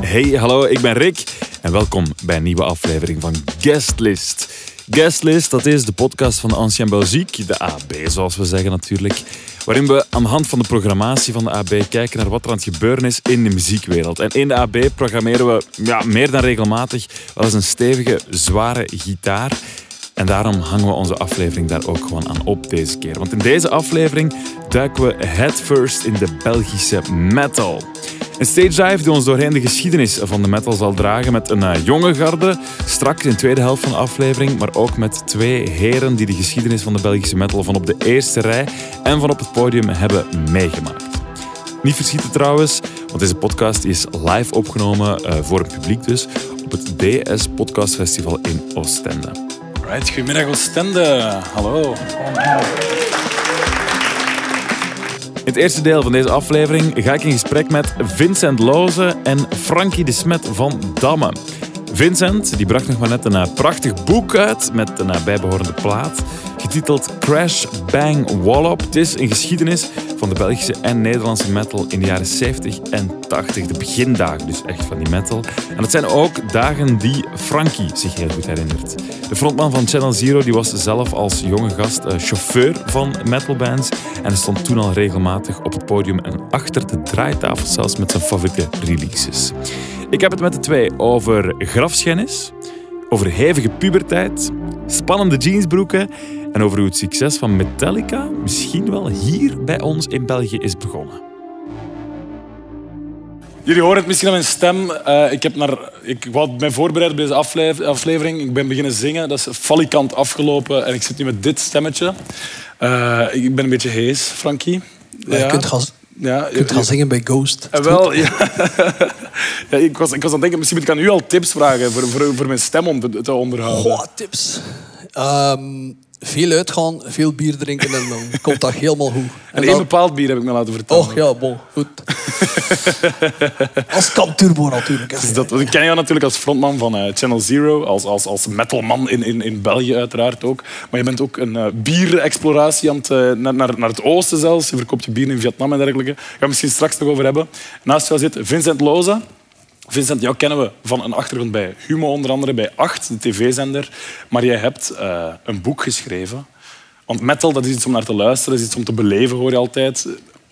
Hey, hallo, ik ben Rick en welkom bij een nieuwe aflevering van Guestlist. Guestlist, dat is de podcast van Ancien Belgique, de AB zoals we zeggen natuurlijk, waarin we aan de hand van de programmatie van de AB kijken naar wat er aan het gebeuren is in de muziekwereld. En in de AB programmeren we ja, meer dan regelmatig wel eens een stevige, zware gitaar. En daarom hangen we onze aflevering daar ook gewoon aan op deze keer. Want in deze aflevering duiken we headfirst in de Belgische metal. Een stage dive die ons doorheen de geschiedenis van de metal zal dragen met een eh, jonge garde, straks in de tweede helft van de aflevering, maar ook met twee heren die de geschiedenis van de Belgische metal van op de eerste rij en van op het podium hebben meegemaakt. Niet verschieten trouwens, want deze podcast is live opgenomen eh, voor het publiek dus op het DS Podcast Festival in Oostende. Goedemiddag Oostende. Hallo. In het eerste deel van deze aflevering ga ik in gesprek met Vincent Loze en Frankie de Smet van Damme. Vincent die bracht nog maar net een eh, prachtig boek uit met een eh, bijbehorende plaat, getiteld Crash Bang Wallop. Het is een geschiedenis van de Belgische en Nederlandse metal in de jaren 70 en 80. De begindagen dus echt van die metal. En het zijn ook dagen die Frankie zich heel goed herinnert. De frontman van Channel Zero die was zelf als jonge gast eh, chauffeur van metalbands en stond toen al regelmatig op het podium en achter de draaitafel zelfs met zijn favoriete releases. Ik heb het met de twee over grafschennis, over hevige puberteit, spannende jeansbroeken en over hoe het succes van Metallica misschien wel hier bij ons in België is begonnen. Jullie horen het misschien aan mijn stem. Eh, ik, heb naar, ik wou mij voorbereiden op deze aflev- aflevering. Ik ben beginnen zingen. Dat is falikant afgelopen. En ik zit nu met dit stemmetje. Eh, ik ben een beetje hees, Frankie. Ja, Je kunt gaan, ja, je kunt gaan zingen bij Ghost. Eh, wel, ja. ja, ik, was, ik was aan het denken, misschien moet ik aan u al tips vragen voor, voor, voor mijn stem om te, te onderhouden. Goh, tips. Ehm, veel uitgaan, veel bier drinken en dan komt dat helemaal goed. En één bepaald bier heb ik me laten vertellen. Och ja, bon, goed. Als kan turbo natuurlijk. Dus dat, ken jou natuurlijk als frontman van eh, Channel Zero, als, als, als metalman in, in, in België uiteraard ook. Maar je bent ook een uh, bierexploratie aan het, eh, naar, naar, naar het oosten zelfs. Je verkoopt je bier in Vietnam en dergelijke. Daar gaan we misschien straks nog over hebben. Naast jou zit Vincent Loza. Vincent, jou kennen we van een achtergrond bij Humo, onder andere bij 8, de tv-zender. Maar jij hebt eh, een boek geschreven. Want metal dat is iets om naar te luisteren, is iets om te beleven, hoor je altijd.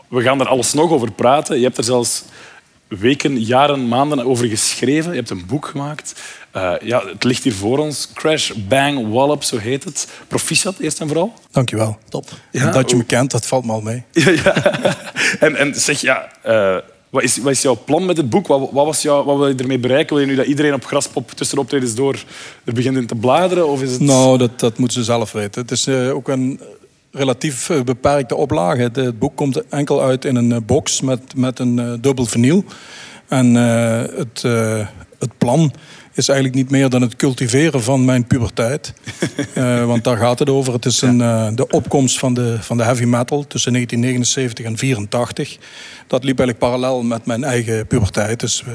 We gaan er alles nog over praten. Je hebt er zelfs weken, jaren, maanden over geschreven. Je hebt een boek gemaakt. Eh, ja, het ligt hier voor ons. Crash, Bang, Wallop, zo heet het. Proficiat, eerst en vooral. Dankjewel. Top. Ja, dat je me kent, dat valt me al mee. Ja, ja. En, en zeg, ja, eh, wat, is, wat is jouw plan met het boek? Wat, wat, was jou, wat wil je ermee bereiken? Wil je nu dat iedereen op Graspop tussen de optredens door er begint in te bladeren? Of is het... Nou, dat, dat moeten ze zelf weten. Het is eh, ook een relatief eh, beperkte oplage. Het, boek komt enkel uit in een eh, box met, met een dubbel vinyl. En het, het plan is eigenlijk niet meer dan het cultiveren van mijn puberteit. Eh, want daar gaat het over. Het is een, eh, de opkomst van de, van de heavy metal tussen 1979 en 1984. Dat liep eigenlijk parallel met mijn eigen puberteit. Dus eh,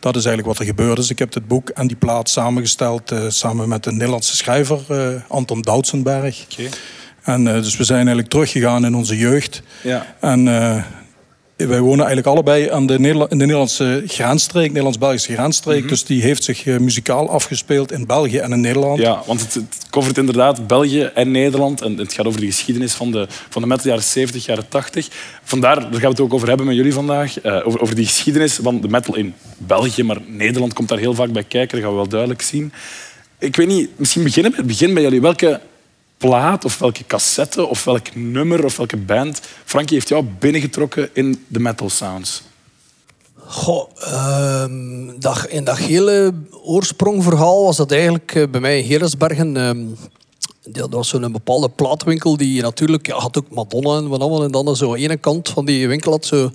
dat is eigenlijk wat er gebeurd is. Ik heb het boek en die plaat samengesteld samen met een Nederlandse schrijver, Anton Doutsenberg. Oké. En, dus we zijn eigenlijk teruggegaan in onze jeugd. Ja. En wij wonen eigenlijk allebei aan de, Nederla- in de Nederlandse graanstreek, Nederlands-Belgische graanstreek. Dus die heeft zich eh, muzikaal afgespeeld in België en in Nederland. Ja, want het, het covert inderdaad België en Nederland. En het gaat over de geschiedenis van de, van de metal jaren 70, jaren 80. Vandaar, daar gaan we het ook over hebben met jullie vandaag. eh, over, over die geschiedenis van de metal in België. Maar Nederland komt daar heel vaak bij kijken. Dat gaan we wel duidelijk zien. Ik weet niet, misschien beginnen bij het begin bij jullie. Welke plaat of welke cassette of welk nummer of welke band, Frankie, heeft jou binnengetrokken in de metal sounds? Goh, ehm, dat, in dat hele oorsprongverhaal was dat eigenlijk eh, bij mij in Gerensbergen. Ehm, dat was zo'n bepaalde plaatwinkel die natuurlijk ja, had ook Madonna en wat allemaal. En dan zo aan ene kant van die winkel had zo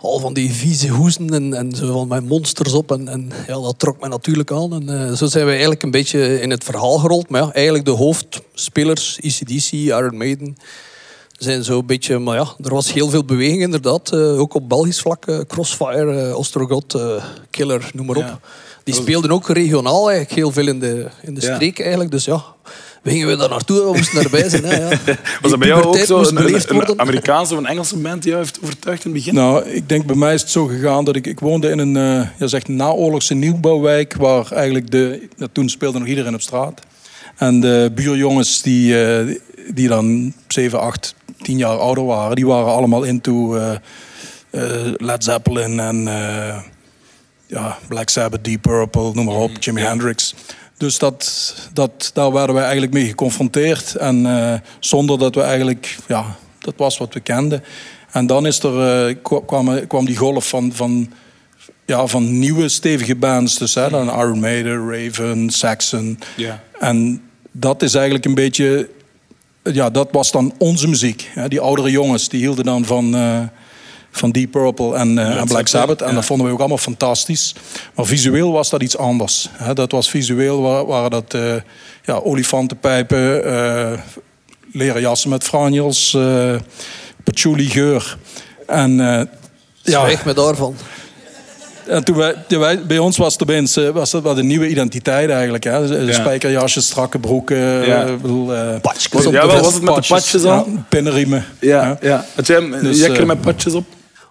al van die vieze hoezen en, en zo van mijn monsters op. En, en ja, dat trok mij natuurlijk aan. En eh, zo zijn we eigenlijk een beetje in het verhaal gerold. Maar ja, eigenlijk de hoofdspelers, ECDC, Iron Maiden, zijn zo een beetje, maar ja, er was heel veel beweging inderdaad. eh, ook op Belgisch vlak, eh, Crossfire, Ostrogot, Killer, noem maar op. Ja. Die speelden ook regionaal eigenlijk heel veel in de, in de Ja. streek eigenlijk. Dus ja, gingen we daar naartoe, we moesten daarbij zijn. Hè, ja. Was dat bij jou ook zo? Een. Amerikaanse of een Engelse band die jou heeft overtuigd in het begin? Nou, ik denk bij mij is het zo gegaan dat ik, ik woonde in een eh ja, zegt naoorlogse nieuwbouwwijk waar eigenlijk de, ja, toen speelde nog iedereen op straat. En de buurjongens die, eh, die dan 7, 8, 10 jaar ouder waren, die waren allemaal into eh, eh, Led Zeppelin en eh, ja, Black Sabbath, Deep Purple, noem maar op, Jimi Hendrix. Dus dat, dat, daar werden wij eigenlijk mee geconfronteerd. En eh, zonder dat we eigenlijk, ja, dat was wat we kenden. En dan is er, eh, kwa- kwam, kwam die golf van, van, ja, van nieuwe stevige bands. Dus hè, dan Iron Maiden, Raven, Saxon. Ja. En dat is eigenlijk een beetje, ja, dat was dan onze muziek. Hè. Die oudere jongens, die hielden dan van, eh, van Deep Purple en, eh, en Black Sabbath. En ja. dat vonden we ook allemaal fantastisch. Maar visueel was dat iets anders. Hè. Dat was visueel, wa- waren dat eh, ja, olifantenpijpen, eh, leren jassen met franjels, eh patchouli geur. En eh, ja, Zwijg me daarvan. en toen wij, ja, wij- bij ons was het opeens eh, was dat wat een nieuwe identiteit eigenlijk. Hè? Ja. Spijkerjasjes, strakke broeken. Ja. ik bedoel, Ja, was het met de patches al? Ja, pinnenriemen. Ja, ja. Had jij een Dus, jekker met patches op?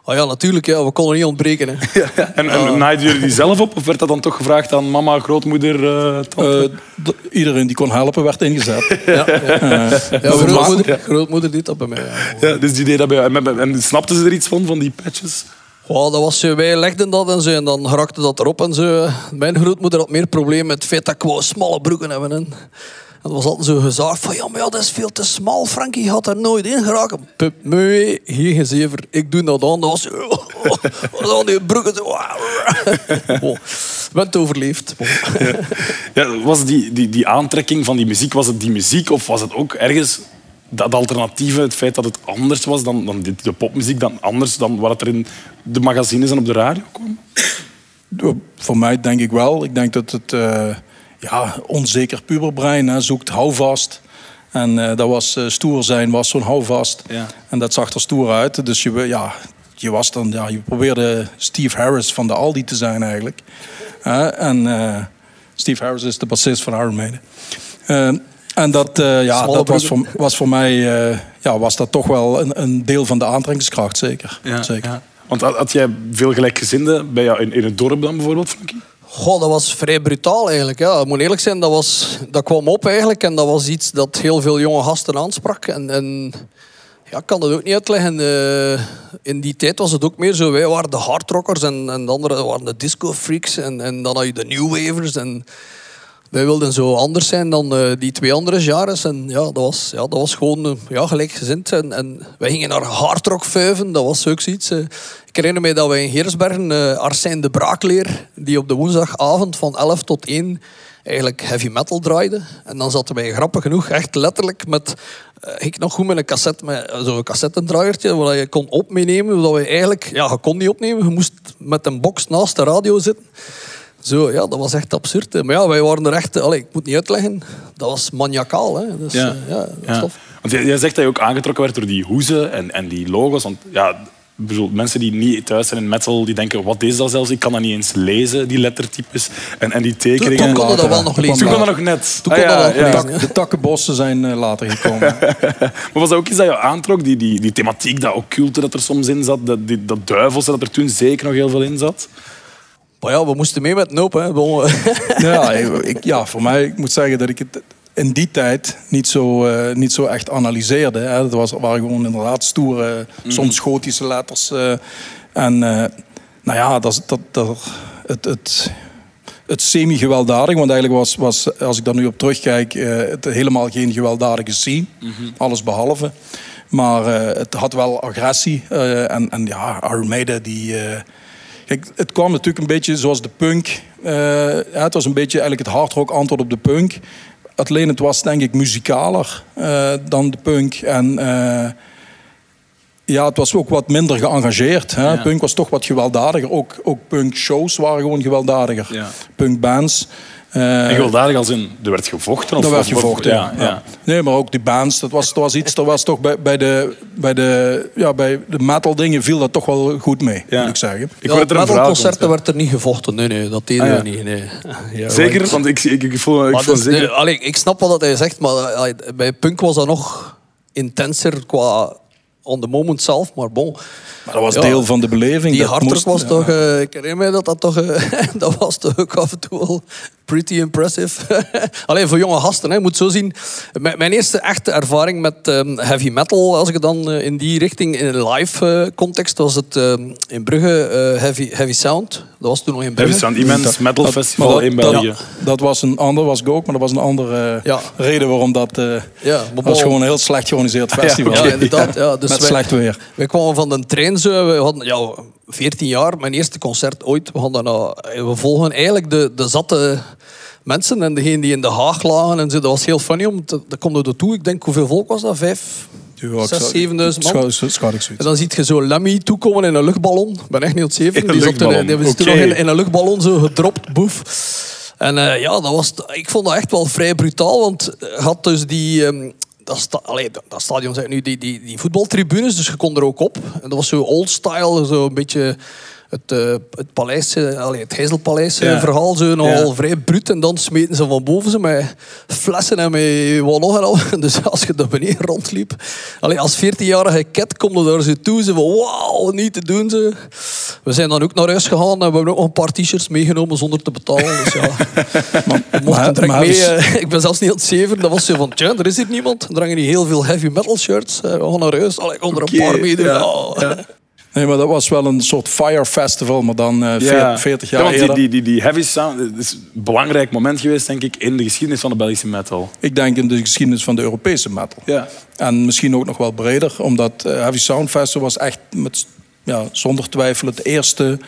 Oh ja, natuurlijk. Ja, we konden niet ontbreken. Hè. En, en naaiden jullie die zelf op? Of werd dat dan toch gevraagd aan mama, grootmoeder, eh tante? Eh, d- iedereen die kon helpen werd ingezet. Ja, ja. Eh, Ja, grootmoeder, grootmoeder deed dat bij mij. Ja. ja, dus die deed dat bij jou. En, en- en snapten ze er iets van, van die patches? Ja, dat was, wij legden dat en zo, en dan raakte dat erop en zo. Mijn grootmoeder had meer probleem met het feit dat ik wou smalle broeken hebben. En dat was altijd zo gezaagd van, ja, maar ja, dat is veel te smal. Frankie had er nooit in geraken. Pup, mee, hier gezever. Ik doe dat aan. Dat was zo, die broeken zo. Bon, ik ben het overleefd. Ja, was die, die, die aantrekking van die muziek, was het die muziek of was het ook ergens dat alternatieve, het feit dat het anders was dan, dan dit- de popmuziek, dan anders dan wat er in de magazines en op de radio kwam? Voor mij denk ik wel. Ik denk dat het eh, ja, onzeker puberbrein hè, zoekt houvast. En eh, dat was eh, stoer zijn, was zo'n houvast. Ja. En dat zag er stoer uit. Dus je, ja, je, was dan, ja, je probeerde Steve Harris van de Aldi te zijn eigenlijk. En eh, Steve Harris is de bassist van Iron Maiden. Eh, en dat, ja, dat was voor, was voor mij ja, was dat toch wel een, een deel van de aantrekkingskracht, zeker. zeker. ja. Want had, had jij veel gelijkgezinden bij jou in, in het dorp dan bijvoorbeeld, Frankie? Goh, dat was vrij brutaal eigenlijk. Ja. Moet eerlijk zijn, dat, was, dat kwam op eigenlijk. En dat was iets dat heel veel jonge gasten aansprak. En, en ja, ik kan dat ook niet uitleggen. Eh, in die tijd was het ook meer zo. Wij waren de hardrockers en, en de anderen waren de disco-freaks. En, en dan had je de new wavers. En wij wilden zo anders zijn dan eh, die twee andere genres. En ja, dat was, ja, dat was gewoon eh, ja, gelijkgezind. En, en wij gingen naar hardrock vuiven. Dat was ook zoiets. eh. ik herinner me dat wij in Geersbergen uh, Arsène de Braakleer, die op de woensdagavond van 11 tot 1 eigenlijk heavy metal draaide. En dan zaten wij grappig genoeg echt letterlijk met... ik nog goed met een cassette, met zo'n cassettendraaiertje, waar je kon op meenemen. Dat we eigenlijk... Ja, je kon niet opnemen. Je moest met een box naast de radio zitten. Zo, ja, dat was echt absurd. hè. Maar ja, wij waren er echt... Allee, ik moet niet uitleggen. Dat was maniacaal. Hè. Dus, ja. ja, dat is Ja. tof. Want jij, jij zegt dat je ook aangetrokken werd door die hoezen en, en die logos. Want ja, bedoel, mensen die niet thuis zijn in metal, die denken, wat is dat zelfs? Ik kan dat niet eens lezen, die lettertypes en, en die Toen, tekeningen. toen konden we dat wel nog Toen lezen. Toen kon ja. dat nog net. Toen Ah, kon ja, dat ja. lezen. De takkenbossen zijn eh, later gekomen. Maar was dat ook iets dat je aantrok? Die, die, die thematiek, dat occulte dat er soms in zat, dat, die, dat duivelse dat er toen zeker nog heel veel in zat? Maar ja, we moesten mee met Nope. Hè. Bon, ja, ik, ja, voor mij, ik moet zeggen dat ik het in die tijd niet zo, eh, niet zo echt analyseerde. Hè. Het was, waren gewoon inderdaad stoere, soms gotische letters. eh. en eh, nou ja, dat, dat, dat, het, het, het semi-gewelddadig, want eigenlijk was, was, als ik daar nu op terugkijk, eh, het helemaal geen gewelddadige scene. Alles behalve. Maar eh, het had wel agressie. eh, en, en ja, Maiden die... Kijk, het kwam natuurlijk een beetje zoals de punk. eh, ja, het was een beetje eigenlijk het hardrock antwoord op de punk. Alleen het was denk ik muzikaler eh, dan de punk. En eh, ja, het was ook wat minder geëngageerd. Hè. Punk was toch wat gewelddadiger. Ook, ook punk shows waren gewoon gewelddadiger. Ja. Punkbands. Eh, En gewelddadig als in, er werd gevochten? Of, daar werd gevochten, ja. ja. ja. Nee, maar ook die bands, dat was, dat was iets, dat was toch bij, bij, de, bij, de, ja, bij de metal dingen viel dat toch wel goed mee, Ja. moet ik zeggen. Ik ja, hoor dat er een verhaal komt. concerten werd er niet gevochten. Nee, nee, dat deden Ah, ja. we niet. Nee. Ja, Zeker? want- ik, ik, ik voel, ik voel dus, zeker... nee, allee, ik snap wat hij zegt, maar allee, bij punk was dat nog intenser qua on the moment zelf. Maar bon, Maar dat was Ja. deel van de beleving. die moest- was ja. toch... eh, ik herinner mij dat dat toch... eh, dat was toch ook af en toe wel pretty impressive. Alleen voor jonge gasten, hè, je moet zo zien. Mijn, mijn eerste echte ervaring met ehm, heavy metal, als ik dan eh, in die richting, in een live eh, context, was het ehm, in Brugge eh, heavy, heavy Sound. Dat was toen nog in Brugge. Heavy Sound Immense Metal Dat- Festival dat- in België. Dat, dat was een ander, was ik ook, maar dat was een andere Ja. reden waarom dat. eh, Ja, was gewoon een heel slecht georganiseerd festival. Ja, inderdaad. Ja, dus Met wij- slecht weer. We kwamen van de trein zo. We hadden ja, 14 jaar, mijn eerste concert ooit. We, hadden, nou, we volgen eigenlijk de, de zatte mensen en degene die in de haag lagen. En zo. Dat was heel funny. Om te, dat komt er toe. Ik denk, hoeveel volk was dat? Vijf? Ja, Zes, zou- zevenduizend man. En dan ziet je zo Lemmy toekomen in een luchtballon. Ik ben echt niet zeven. Die zat toen, luchtballon, die toen oké. nog in, in een luchtballon zo gedropt, boef. En eh, ja, dat was, ik vond dat echt wel vrij brutaal. Want had dus die... ehm, dat, dat, dat stadion zijn nu die, die, die voetbaltribunes, dus je kon er ook op. En dat was zo old style, zo een beetje het, eh, het paleis, eh, allee, het Heizelpaleis Ja. verhaal, zo nogal Ja. vrij bruut. En dan smeten ze van boven ze met flessen en met wat nog en al. Dus als je daar beneden rondliep, allee, als 14-jarige ket kom je daar zo toe, ze van wauw, niet te doen ze. We zijn dan ook naar huis gegaan en we hebben ook nog een paar t-shirts meegenomen zonder te betalen. Dus ja, we mochten maar- direct maar mee. is- eh, ik ben zelfs niet aan het zeven. Dat was zo van, tja, er is hier niemand. Er hangen hier heel veel heavy metal shirts. Eh, we gaan naar huis. Allee, ik kon er een paar Oh. ja. Nee, maar dat was wel een soort fire festival, maar dan eh, veer- 40 jaar Ja, want die, die, die, die heavy sound is een belangrijk moment geweest, denk ik, in de geschiedenis van de Belgische metal. Ik denk in de geschiedenis van de Europese metal. Ja. En misschien ook nog wel breder, omdat eh, Heavy Sound Festival was echt met, ja, zonder twijfel het eerste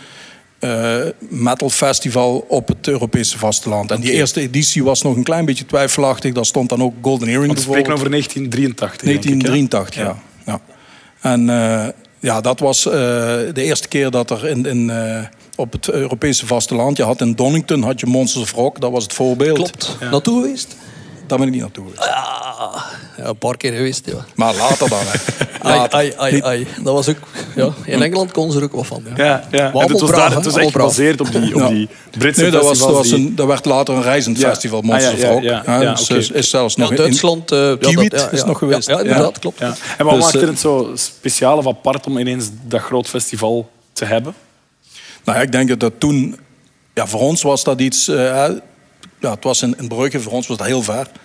eh, metal festival op het Europese vasteland. En die eerste editie was nog een klein beetje twijfelachtig. Daar stond dan ook Golden Earring we spreken over 1983. denk ik, hè? 1983, ja. ja. En eh, ja, dat was eh, de eerste keer dat er in, in, eh, op het Europese vasteland... Je had in Donington had je Monsters of Rock, dat was het voorbeeld. Klopt. Naartoe geweest? Daar ben ik niet naartoe geweest. Ah, ja, een paar keer geweest, ja. Maar later dan, hè. Ai, Later. ai, ai, ai. Dat was ook... Ja, in Engeland kon ze er ook wat van. Ja. Ja, ja. En het was, daar, het was echt gebaseerd op die, op die Britse Nee, dat, was, dat, was die- een, dat werd later een reizend Ja. festival, Monsters ja, of Rock. ja, ja, ja, oké. is, zelfs nog in- Duitsland... eh, Kiewit is nog geweest. Ja, inderdaad, klopt. Ja. En wat Dus, maakt eh, het zo speciaal of apart om ineens dat groot festival te hebben? Nou ja, ik denk dat dat toen... Ja, voor ons was dat iets... eh, ja, het was in, in Brugge, voor ons was dat heel ver.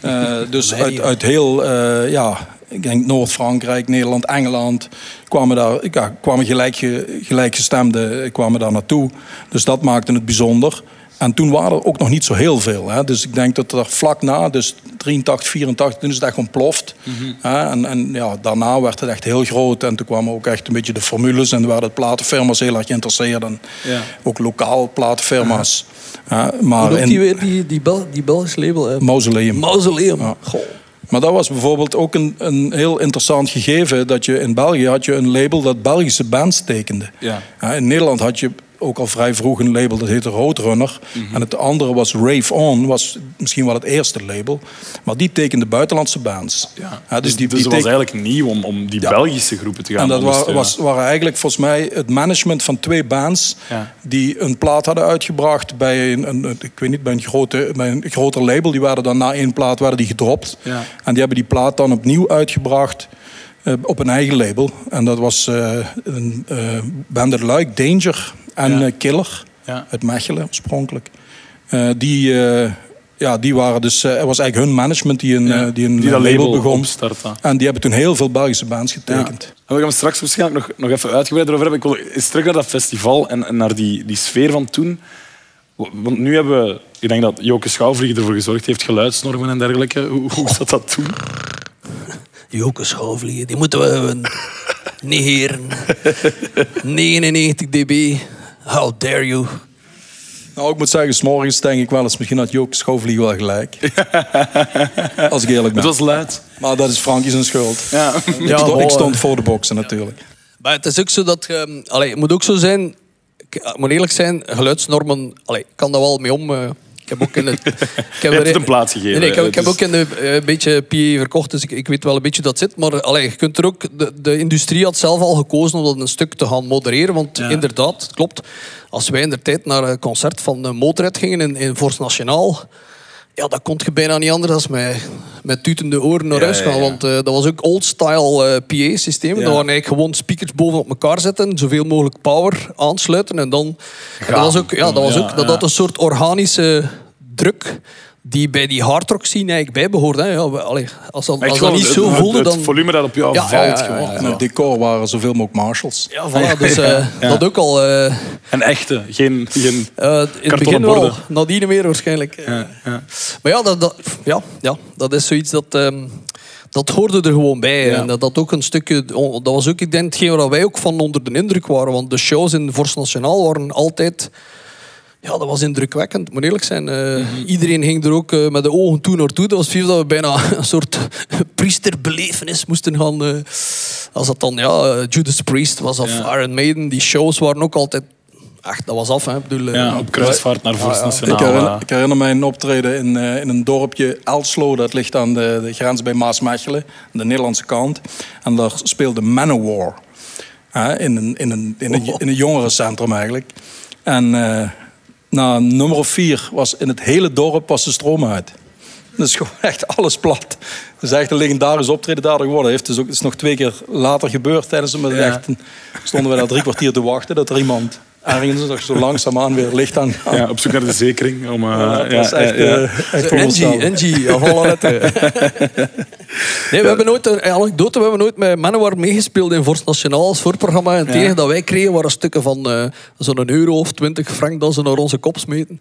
Eh, dus uit, uit heel... eh, ja, ik denk Noord-Frankrijk, Nederland, Engeland... kwamen daar ja, kwamen gelijkge, gelijkgestemden kwamen daar naartoe. Dus dat maakte het bijzonder. En toen waren er ook nog niet zo heel veel. Hè. Dus ik denk dat er vlak na, dus 83, 84, toen is het echt ontploft. Hè. En, en ja, daarna werd het echt heel groot. En toen kwamen ook echt een beetje de formules. En werden platenfirma's heel erg geïnteresseerd. En Ja. ook lokaal platenfirma's. Hè. Maar in die die, die, Bel die Belgisch label? eh, Mausoleum. Mausoleum. Ja. Goh. Maar dat was bijvoorbeeld ook een, een heel interessant gegeven. Dat je in België had je een label dat Belgische bands tekende. Ja. in Nederland had je ook al vrij vroeg een label dat heette Roadrunner. Mhm. En het andere was Rave On, was misschien wel het eerste label. Maar die tekende buitenlandse bands. Ja. Ja, dus die, dus die het was eigenlijk nieuw om, om die Belgische groepen te gaan en dat wa- was, waren eigenlijk volgens mij het management van twee bands... Ja. die een plaat hadden uitgebracht bij een, een, ik weet niet, bij een, grote, bij een groter label. Die waren dan na één plaat werden die gedropt. En die hebben die plaat dan opnieuw uitgebracht eh, op een eigen label. En dat was eh, een eh Luik, Danger en Ja. eh, Killer Ja. uit Mechelen oorspronkelijk. Eh, die, eh, ja, die waren dus, eh, er was eigenlijk hun management die een, Ja. die een Die dat label, label begon. opstarten. En die hebben toen heel veel Belgische bands getekend. En we gaan het straks waarschijnlijk nog, nog even uitgebreider over hebben. Ik wil eens terug naar dat festival en, en naar die, die sfeer van toen. Want nu hebben we, ik denk dat Joke Schouwvlieg ervoor gezorgd heeft, geluidsnormen en dergelijke. Hoe, hoe zat dat toen? Joke schouwvliegen, die moeten we negeren. 99 dB. How dare you? Nou, ik moet zeggen, s'morgens denk ik wel eens, misschien had Jook Schouwvlieg wel gelijk. Als ik eerlijk ben. Het was luid. Maar dat is Frankie zijn schuld. Ja. Ik, Ja, stond, ik stond voor de boksen natuurlijk. Maar het is ook zo dat... je- allee, het moet ook zo zijn... Ik ik moet eerlijk zijn, geluidsnormen... Allee, ik kan daar wel mee om... eh, Ik heb ook in het... Ik heb een plaats gegeven. Nee, ik heb, ik heb ook in de, eh, een beetje PA verkocht, dus ik, ik weet wel een beetje hoe dat zit. Maar allee, je kunt er ook... De, de industrie had zelf al gekozen om dat een stuk te gaan modereren. Want Ja. inderdaad, het klopt. Als wij in de tijd naar een concert van uh, Motorhead gingen in, in Force Nationaal... Ja, dat kon je bijna niet anders dan met, met tutende oren naar huis ja, gaan. ja. Want eh, dat was ook old-style eh, PA-systemen. Ja. Dat waren eigenlijk gewoon speakers boven op elkaar zetten, zoveel mogelijk power aansluiten. En dan... en dat was ook, ja, dat, was Ja, ook, dat had een soort organische druk die bij die hardrock scene eigenlijk bij behoort. Hè. Ja, allee, als dat, als dat niet zo het, voelde, het, dan... Het volume dat op jou Ja, valt. ja, ja, gewoon. ja. En het decor waren zoveel mogelijk Marshalls. Ja, voilà, dus eh, dat ook al... eh, Een echte, geen... geen eh, in het begin wel, nadien meer waarschijnlijk. ja, ja. Maar ja, dat, dat, ja, ja, dat is zoiets dat... ehm, dat hoorde er gewoon bij. Ja. En dat, dat ook een stukje... Dat was ook, ik denk, hetgeen waar wij ook van onder de indruk waren. Want de shows in Force Nationaal waren altijd... Ja, dat was indrukwekkend, moet eerlijk zijn. Eh, Mhm. Iedereen ging er ook eh, met de ogen toe naartoe. Dat was veel dat we bijna een soort priesterbelevenis moesten gaan... eh, als dat dan, ja, Judas Priest was of Ja. Iron Maiden. Die shows waren ook altijd... Echt, dat was af, hè. Ik bedoel, Ja, op kruisvaart naar Vorst ja. Nationaal. Ik herinner, ik herinner mij een optreden in, in een dorpje Elslo. Dat ligt aan de, de grens bij Maasmechelen, aan de Nederlandse kant. En daar speelde Manowar. In, een, in, een, in, een, in een jongerencentrum eigenlijk. En eh, na nummer of vier was in het hele dorp was de stroom uit. Dus gewoon echt alles plat. Dat is echt een legendarisch optreden daardoor geworden. Heeft dus ook, het is nog twee keer later gebeurd tijdens hem. Ja. Echt stonden we daar drie kwartier te wachten dat er iemand ergens nog zo langzaamaan weer licht aan. Ja, op zoek naar de zekering. Om, eh, Ja, dat ja, was echt, ja, eh, echt Angie. Angie, af alle letteren. Nee, we hebben nooit, een anekdote, we hebben nooit met Manowar meegespeeld in Vorst Nationaal als voorprogramma. En enige dat wij kregen waren stukken van eh, zo'n euro of twintig frank dat ze naar onze kop smeten.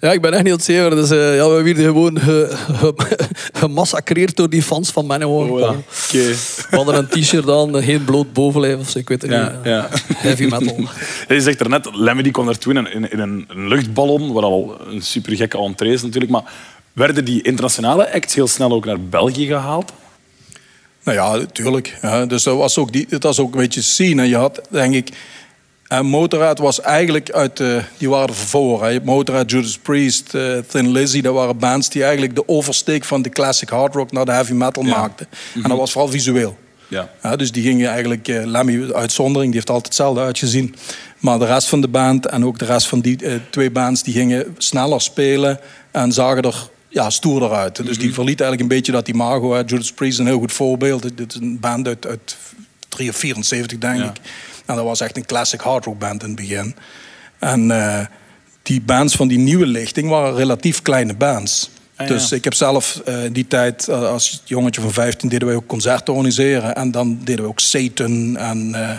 Ja, ik ben echt niet zeven. Dus eh, ja, we werden gewoon ge, ge- gemassacreerd door die fans van Manowar. Oh, ja. Oké. We hadden een t-shirt aan, geen bloot bovenlijf of zo, ik weet het Ja, niet. ja. Heavy metal. Je zegt er net, Lemmy die kwam naartoe in, in, in een, luchtballon, wat al een super gekke entree is natuurlijk. Maar werden die internationale acts heel snel ook naar België gehaald? Nou ja, natuurlijk. Dus dat was ook, die, het was ook een beetje zien. En je had, denk ik... En Motorhead was eigenlijk uit de... Die waren er voor. Hè. Motorhead, Judas Priest, eh, Thin Lizzy... Dat waren bands die eigenlijk de oversteek van de classic hard rock... naar de heavy metal Ja. maakten. En dat was vooral visueel. Ja. Ja, dus die gingen eigenlijk, eh, Lemmy uitzondering, die heeft altijd hetzelfde uitgezien. Maar de rest van de band en ook de rest van die eh, twee bands, die gingen sneller spelen en zagen er ja, stoerder uit. Dus die verlieten eigenlijk een beetje dat imago. Hè. Judas Priest is een heel goed voorbeeld. Dit is een band uit, uit 3 of 74, denk Ja. ik. En dat was echt een classic hard rock band in het begin. En eh, die bands van die nieuwe lichting waren relatief kleine bands. Ah, ja. Dus ik heb zelf eh, in die tijd, eh, als jongetje van 15, deden wij ook concerten organiseren. En dan deden we ook Satan en eh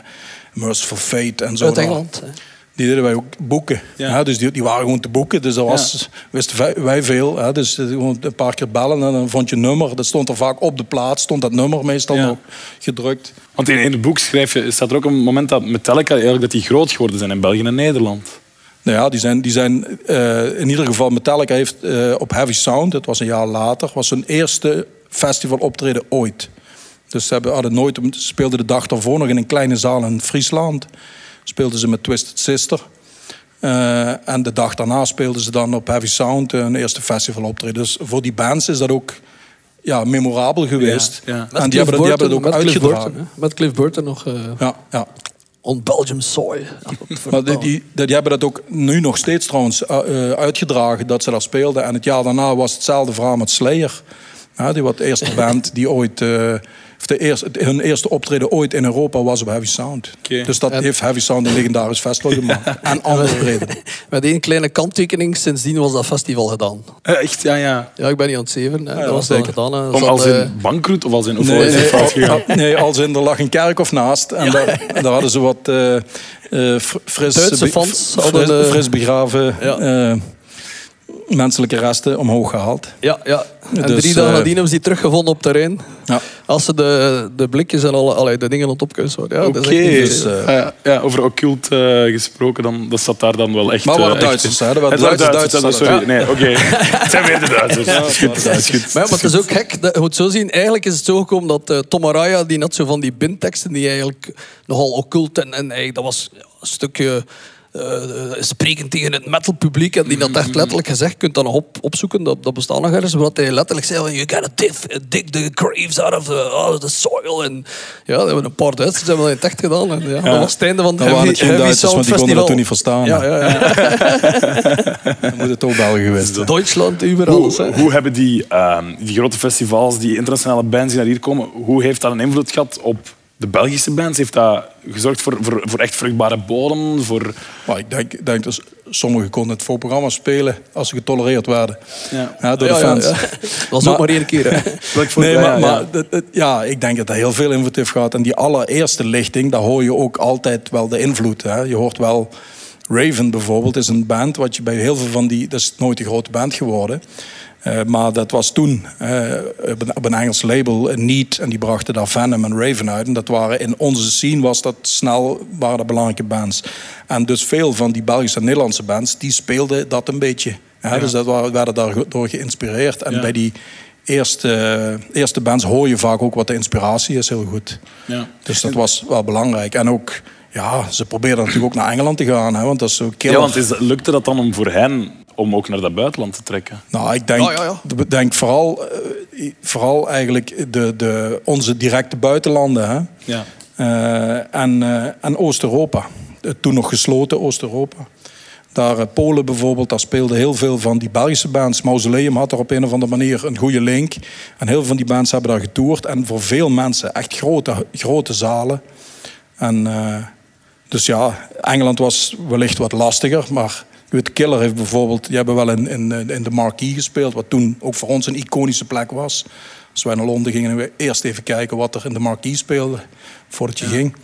Merciful Fate en zo. Uit. Engeland. hè. Die deden wij ook boeken. Ja. Ja. dus die, die waren gewoon te boeken. Dus dat was, wisten wij, veel. Hè? Dus gewoon een paar keer bellen en dan vond je een nummer. Dat stond er vaak op de plaat, stond dat nummer meestal Ja. nog gedrukt. Want in, in het boek schrijf je, staat er ook een moment dat Metallica eigenlijk dat die groot geworden zijn in België en Nederland. Nou ja, die zijn, die zijn eh, in ieder geval Metallica heeft eh, op Heavy Sound, dat was een jaar later, was hun eerste festival optreden ooit. Dus ze hebben, hadden nooit, speelden de dag daarvoor nog in een kleine zaal in Friesland. Speelden ze met Twisted Sister. Eh, en de dag daarna speelden ze dan op Heavy Sound hun eerste festival optreden. Dus voor die bands is dat ook ja, memorabel geweest. Ja, ja. Met En die hebben, die hebben het ook met Cliff uitgedragen. Burton, hè. Met Cliff Burton nog eh, Ja, ja. On Belgium soil. Maar die, die, die hebben dat ook nu nog steeds trouwens uh, uh, uitgedragen dat ze daar speelden. En het jaar daarna was hetzelfde verhaal met Slayer. Ja, die was de eerste band die ooit. Uh, of de eerste, hun eerste optreden ooit in Europa was op Heavy Sound. Dus dat En- heeft Heavy Sound een legendarisch festival gemaakt. en andere optreden. Met één kleine kanttekening, sindsdien was dat festival gedaan. Eh, echt, ja, ja. Ja, ik ben niet aan het zeven. Hè. ja, dat was dan zeker. gedaan. Hè. Om Zat, als eh, in bankroet of als in... Of Nee, nee, fout gegaan? al- nee, als in er lag een kerk of naast. En daar, daar hadden ze wat eh, eh, fr- fris, Duitse fans fris, hadden, eh, fris begraven Ja. Menselijke resten omhoog gehaald. Ja, ja. En Dus, drie dagen eh, nadien hebben ze die teruggevonden op terrein. Ja. Als ze de, de blikjes en alle, allee, de dingen aan het opkuisen. Ja, Oké, dus, eh, Ah, ja, ja, over occult eh, gesproken, dan, dat zat daar dan wel echt... Maar waren Duitsers, in. hè? Dat waren Duitsers, Duitsers, Duitsers, sorry. Nee, oké. Het zijn weer de Duitsers. dat is goed. Dat is goed. Maar, ja, maar het is ook gek. Dat, je moet zo zien, eigenlijk is het zo gekomen dat Tom Araya, die had zo van die bindteksten die eigenlijk nogal occult en, en eigenlijk, dat was een stukje spreken tegen het metal publiek. En die dat Mm-hmm. echt letterlijk gezegd. Je kunt dat nog op, opzoeken, dat, dat bestaat nog ergens. Wat hij letterlijk zei, van, you gotta dig, dig the graves out of the, out of the soil. En ja, dat hebben een paar Duitsers hebben dat in het echt gedaan. En, ja, Dat was het einde van waren geen Heavy, Duitsers, want die konden dat toen niet verstaan. Ja, ja, ja. Dan moet het toch België geweest zijn. Duitsland, alles. Hoe, hè. hoe hebben die, ehm, die grote festivals, die internationale bands die naar hier komen, hoe heeft dat een invloed gehad op de Belgische bands? Heeft dat gezorgd voor, voor, voor echt vruchtbare bodem? Voor... Maar ik denk, denk dat sommigen konden het voorprogramma spelen als ze getolereerd werden. Ja. door de Ja, ja, fans. ja. Dat was ook Maar- maar één keer. voor- Nee, ja, maar, ja, maar ja. ja, ik denk dat dat heel veel invloed heeft gehad. En die allereerste lichting, daar hoor je ook altijd wel de invloed. Hè. Je hoort wel... Raven bijvoorbeeld is een band wat je bij heel veel van die... Dat is nooit een grote band geworden. Eh, maar dat was toen eh, op, een, op een Engels label, Need. En die brachten daar Venom en Raven uit. En dat waren in onze scene was dat snel waren dat belangrijke bands. En dus veel van die Belgische en Nederlandse bands, die speelden dat een beetje. Hè. Dus dat waren, werden daardoor geïnspireerd. En Ja. bij die eerste, eerste bands hoor je vaak ook wat de inspiratie is heel goed. Ja. Dus dat was wel belangrijk. En ook, ja, ze probeerden natuurlijk ook naar Engeland te gaan. Hè, want dat is zo killer. Ja, want is, lukte dat dan om voor hen om ook naar dat buitenland te trekken? Nou, ik denk, ja, ja. denk vooral, eh, vooral eigenlijk de, de, onze directe buitenlanden. Hè? Ja. Eh, en, eh, en Oost-Europa. Toen nog gesloten Oost-Europa. Daar, eh, Polen bijvoorbeeld, daar speelden heel veel van die Belgische bands. Mausoleum had er op een of andere manier een goede link. En heel veel van die bands hebben daar getoerd. En voor veel mensen echt grote, grote zalen. En, eh, dus ja, Engeland was wellicht wat lastiger. Maar weet, Killer heeft bijvoorbeeld... Die hebben wel in, in, in de Marquee gespeeld. Wat toen ook voor ons een iconische plek was. Als wij naar Londen gingen, we eerst even kijken wat er in de Marquee speelde. Voordat je ging.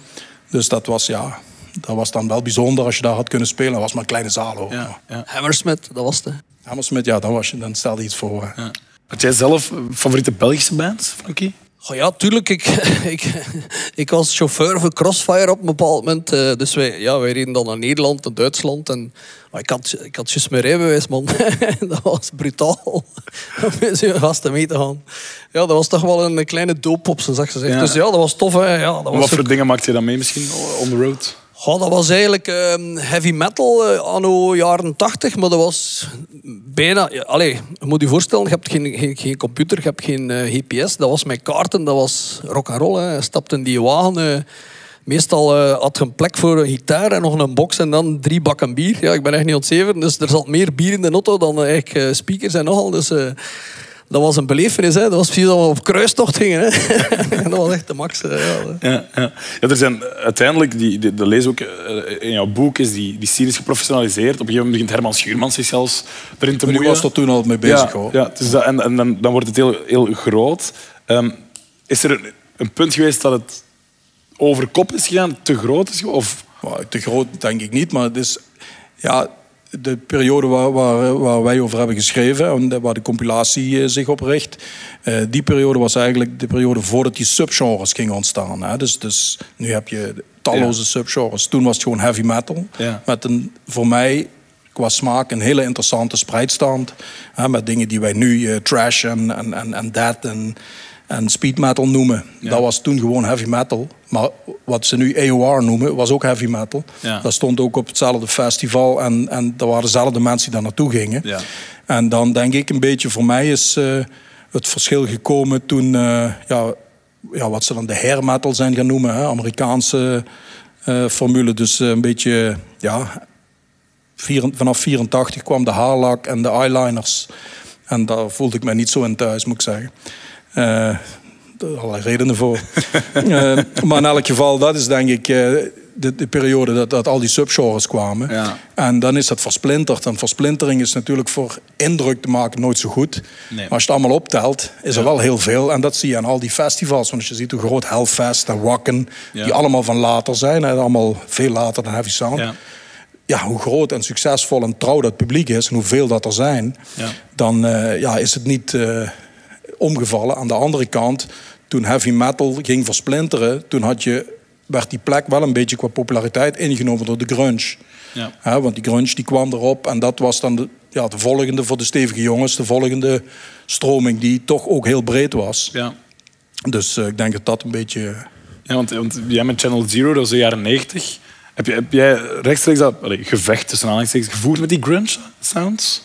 Dus dat was, ja, dat was dan wel bijzonder als je daar had kunnen spelen. Dat was maar een kleine zaal hoor. Ja, ja. Hammersmith, dat was het. hè. Hammersmith, ja, dan, was je, dan stelde je iets voor. Ja. Had jij zelf favoriete Belgische bands, Frankie? Oh ja, tuurlijk. Ik, ik, ik was chauffeur voor Crossfire op een bepaald moment. eh, Dus wij, ja, wij reden dan naar Nederland en Duitsland. En, maar ik had, ik had juist mijn rijbewijs, man. dat was brutaal. Om met zo'n gasten mee te gaan. Ja, dat was toch wel een kleine doop op zijn zacht gezegd. Ja. Dus ja, dat was tof. Hè. Ja, dat was Wat voor dingen maakte je dan mee misschien on the road? Dat was eigenlijk ehm, heavy metal eh, anno jaren 80, maar dat was bijna... Ja, je moet je voorstellen, je hebt geen, geen, computer, je hebt geen eh, GPS. Dat was met kaarten, dat was rock and roll. Hè. Je stapt in die wagen. eh, meestal had je een plek voor een gitaar en nog een box en dan drie bakken bier. Ja, ik ben echt niet ontzeven, dus er zat meer bier in de auto dan speakers en nogal. Dus dat was een belevenis. Hè. Dat was precies dat we op kruistocht gingen. Hè. En dat was echt de max. eh, ja. Ja, ja. er zijn uiteindelijk, die, die, dat lees ook eh, in jouw boek, is die, die is geprofessionaliseerd. Op een gegeven moment begint Herman Schuurmans zich zelfs erin te moeien. was er toen al mee bezig ja, hoor. Ja, het is dat, en en dan, dan wordt het heel, heel groot. Ehm, is er een, een punt geweest dat het over kop is gegaan, te groot is? Of, te groot denk ik niet, maar het is ja, de periode waar, waar, waar wij over hebben geschreven en waar de compilatie eh, zich op richt. eh, die periode was eigenlijk de periode voordat die subgenres gingen ontstaan. Hè. Dus, dus nu heb je talloze subgenres. Toen was het gewoon heavy metal. Ja. Met een, voor mij qua smaak een hele interessante spreidstand. Hè, met dingen die wij nu eh, trash en, en, en, en death en, en speed metal noemen. Dat was toen gewoon heavy metal. Maar wat ze nu AOR noemen, was ook heavy metal. Ja. Dat stond ook op hetzelfde festival. En, en er waren dezelfde mensen die daar naartoe gingen. Ja. En dan denk ik een beetje, voor mij is eh, het verschil gekomen toen... eh, ja, ja, wat ze dan de hair metal zijn gaan noemen. Hè, Amerikaanse eh, formule. Dus een beetje, ja, vier- vanaf 84 kwam de haarlak en de eyeliners. En daar voelde ik mij niet zo in thuis, moet ik zeggen. Zijn allerlei redenen voor. Eh, maar in elk geval, dat is denk ik eh, de, de periode dat, dat al die subgenres kwamen. Ja. En dan is dat versplinterd. En versplintering is natuurlijk voor indruk te maken nooit zo goed. Nee. Maar als je het allemaal optelt, is er wel heel veel. En dat zie je aan al die festivals. Want als je ziet hoe groot Hellfest en Wacken... Ja. die allemaal van later zijn. Hè, allemaal veel later dan Heavy Sound ja. ja, hoe groot en succesvol en trouw dat publiek is en hoeveel dat er zijn, Ja. dan ja, is het niet omgevallen. Aan de andere kant, toen heavy metal ging versplinteren, toen had je, werd die plek wel een beetje qua populariteit ingenomen door de grunge. Ja. Want die grunge die kwam erop en dat was dan de, ja, de volgende voor de stevige jongens, de volgende stroming die toch ook heel breed was. ja. Dus eh, ik denk dat dat een beetje... Ja, want, want jij met Channel Zero, dat was de jaren 90. Heb, je, heb jij rechtstreeks dat allee, gevecht tussen aanhalingstekens gevoerd met die grunge sounds?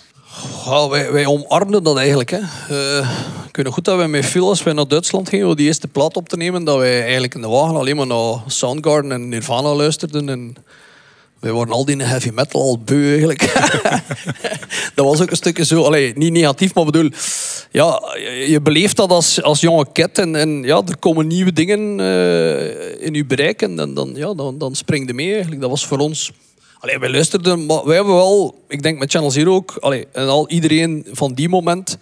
Wij, wij omarmden dat eigenlijk. Hè. Weet nog goed dat wij met Phil, als wij naar Duitsland gingen om die eerste plaat op te nemen, dat wij eigenlijk in de wagen alleen maar naar Soundgarden en Nirvana luisterden. En wij waren al die heavy metal al beu eigenlijk. dat was ook een stukje zo, allee, niet negatief, maar bedoel, ja, je beleeft dat als, als jonge ket en, en ja, er komen nieuwe dingen eh, in je bereik en dan, dan, ja, dan, dan spring je mee eigenlijk. Dat was voor ons Allee, wij luisterden, maar wij hebben wel, ik denk met Channel Zero ook, allee, en al iedereen van die moment.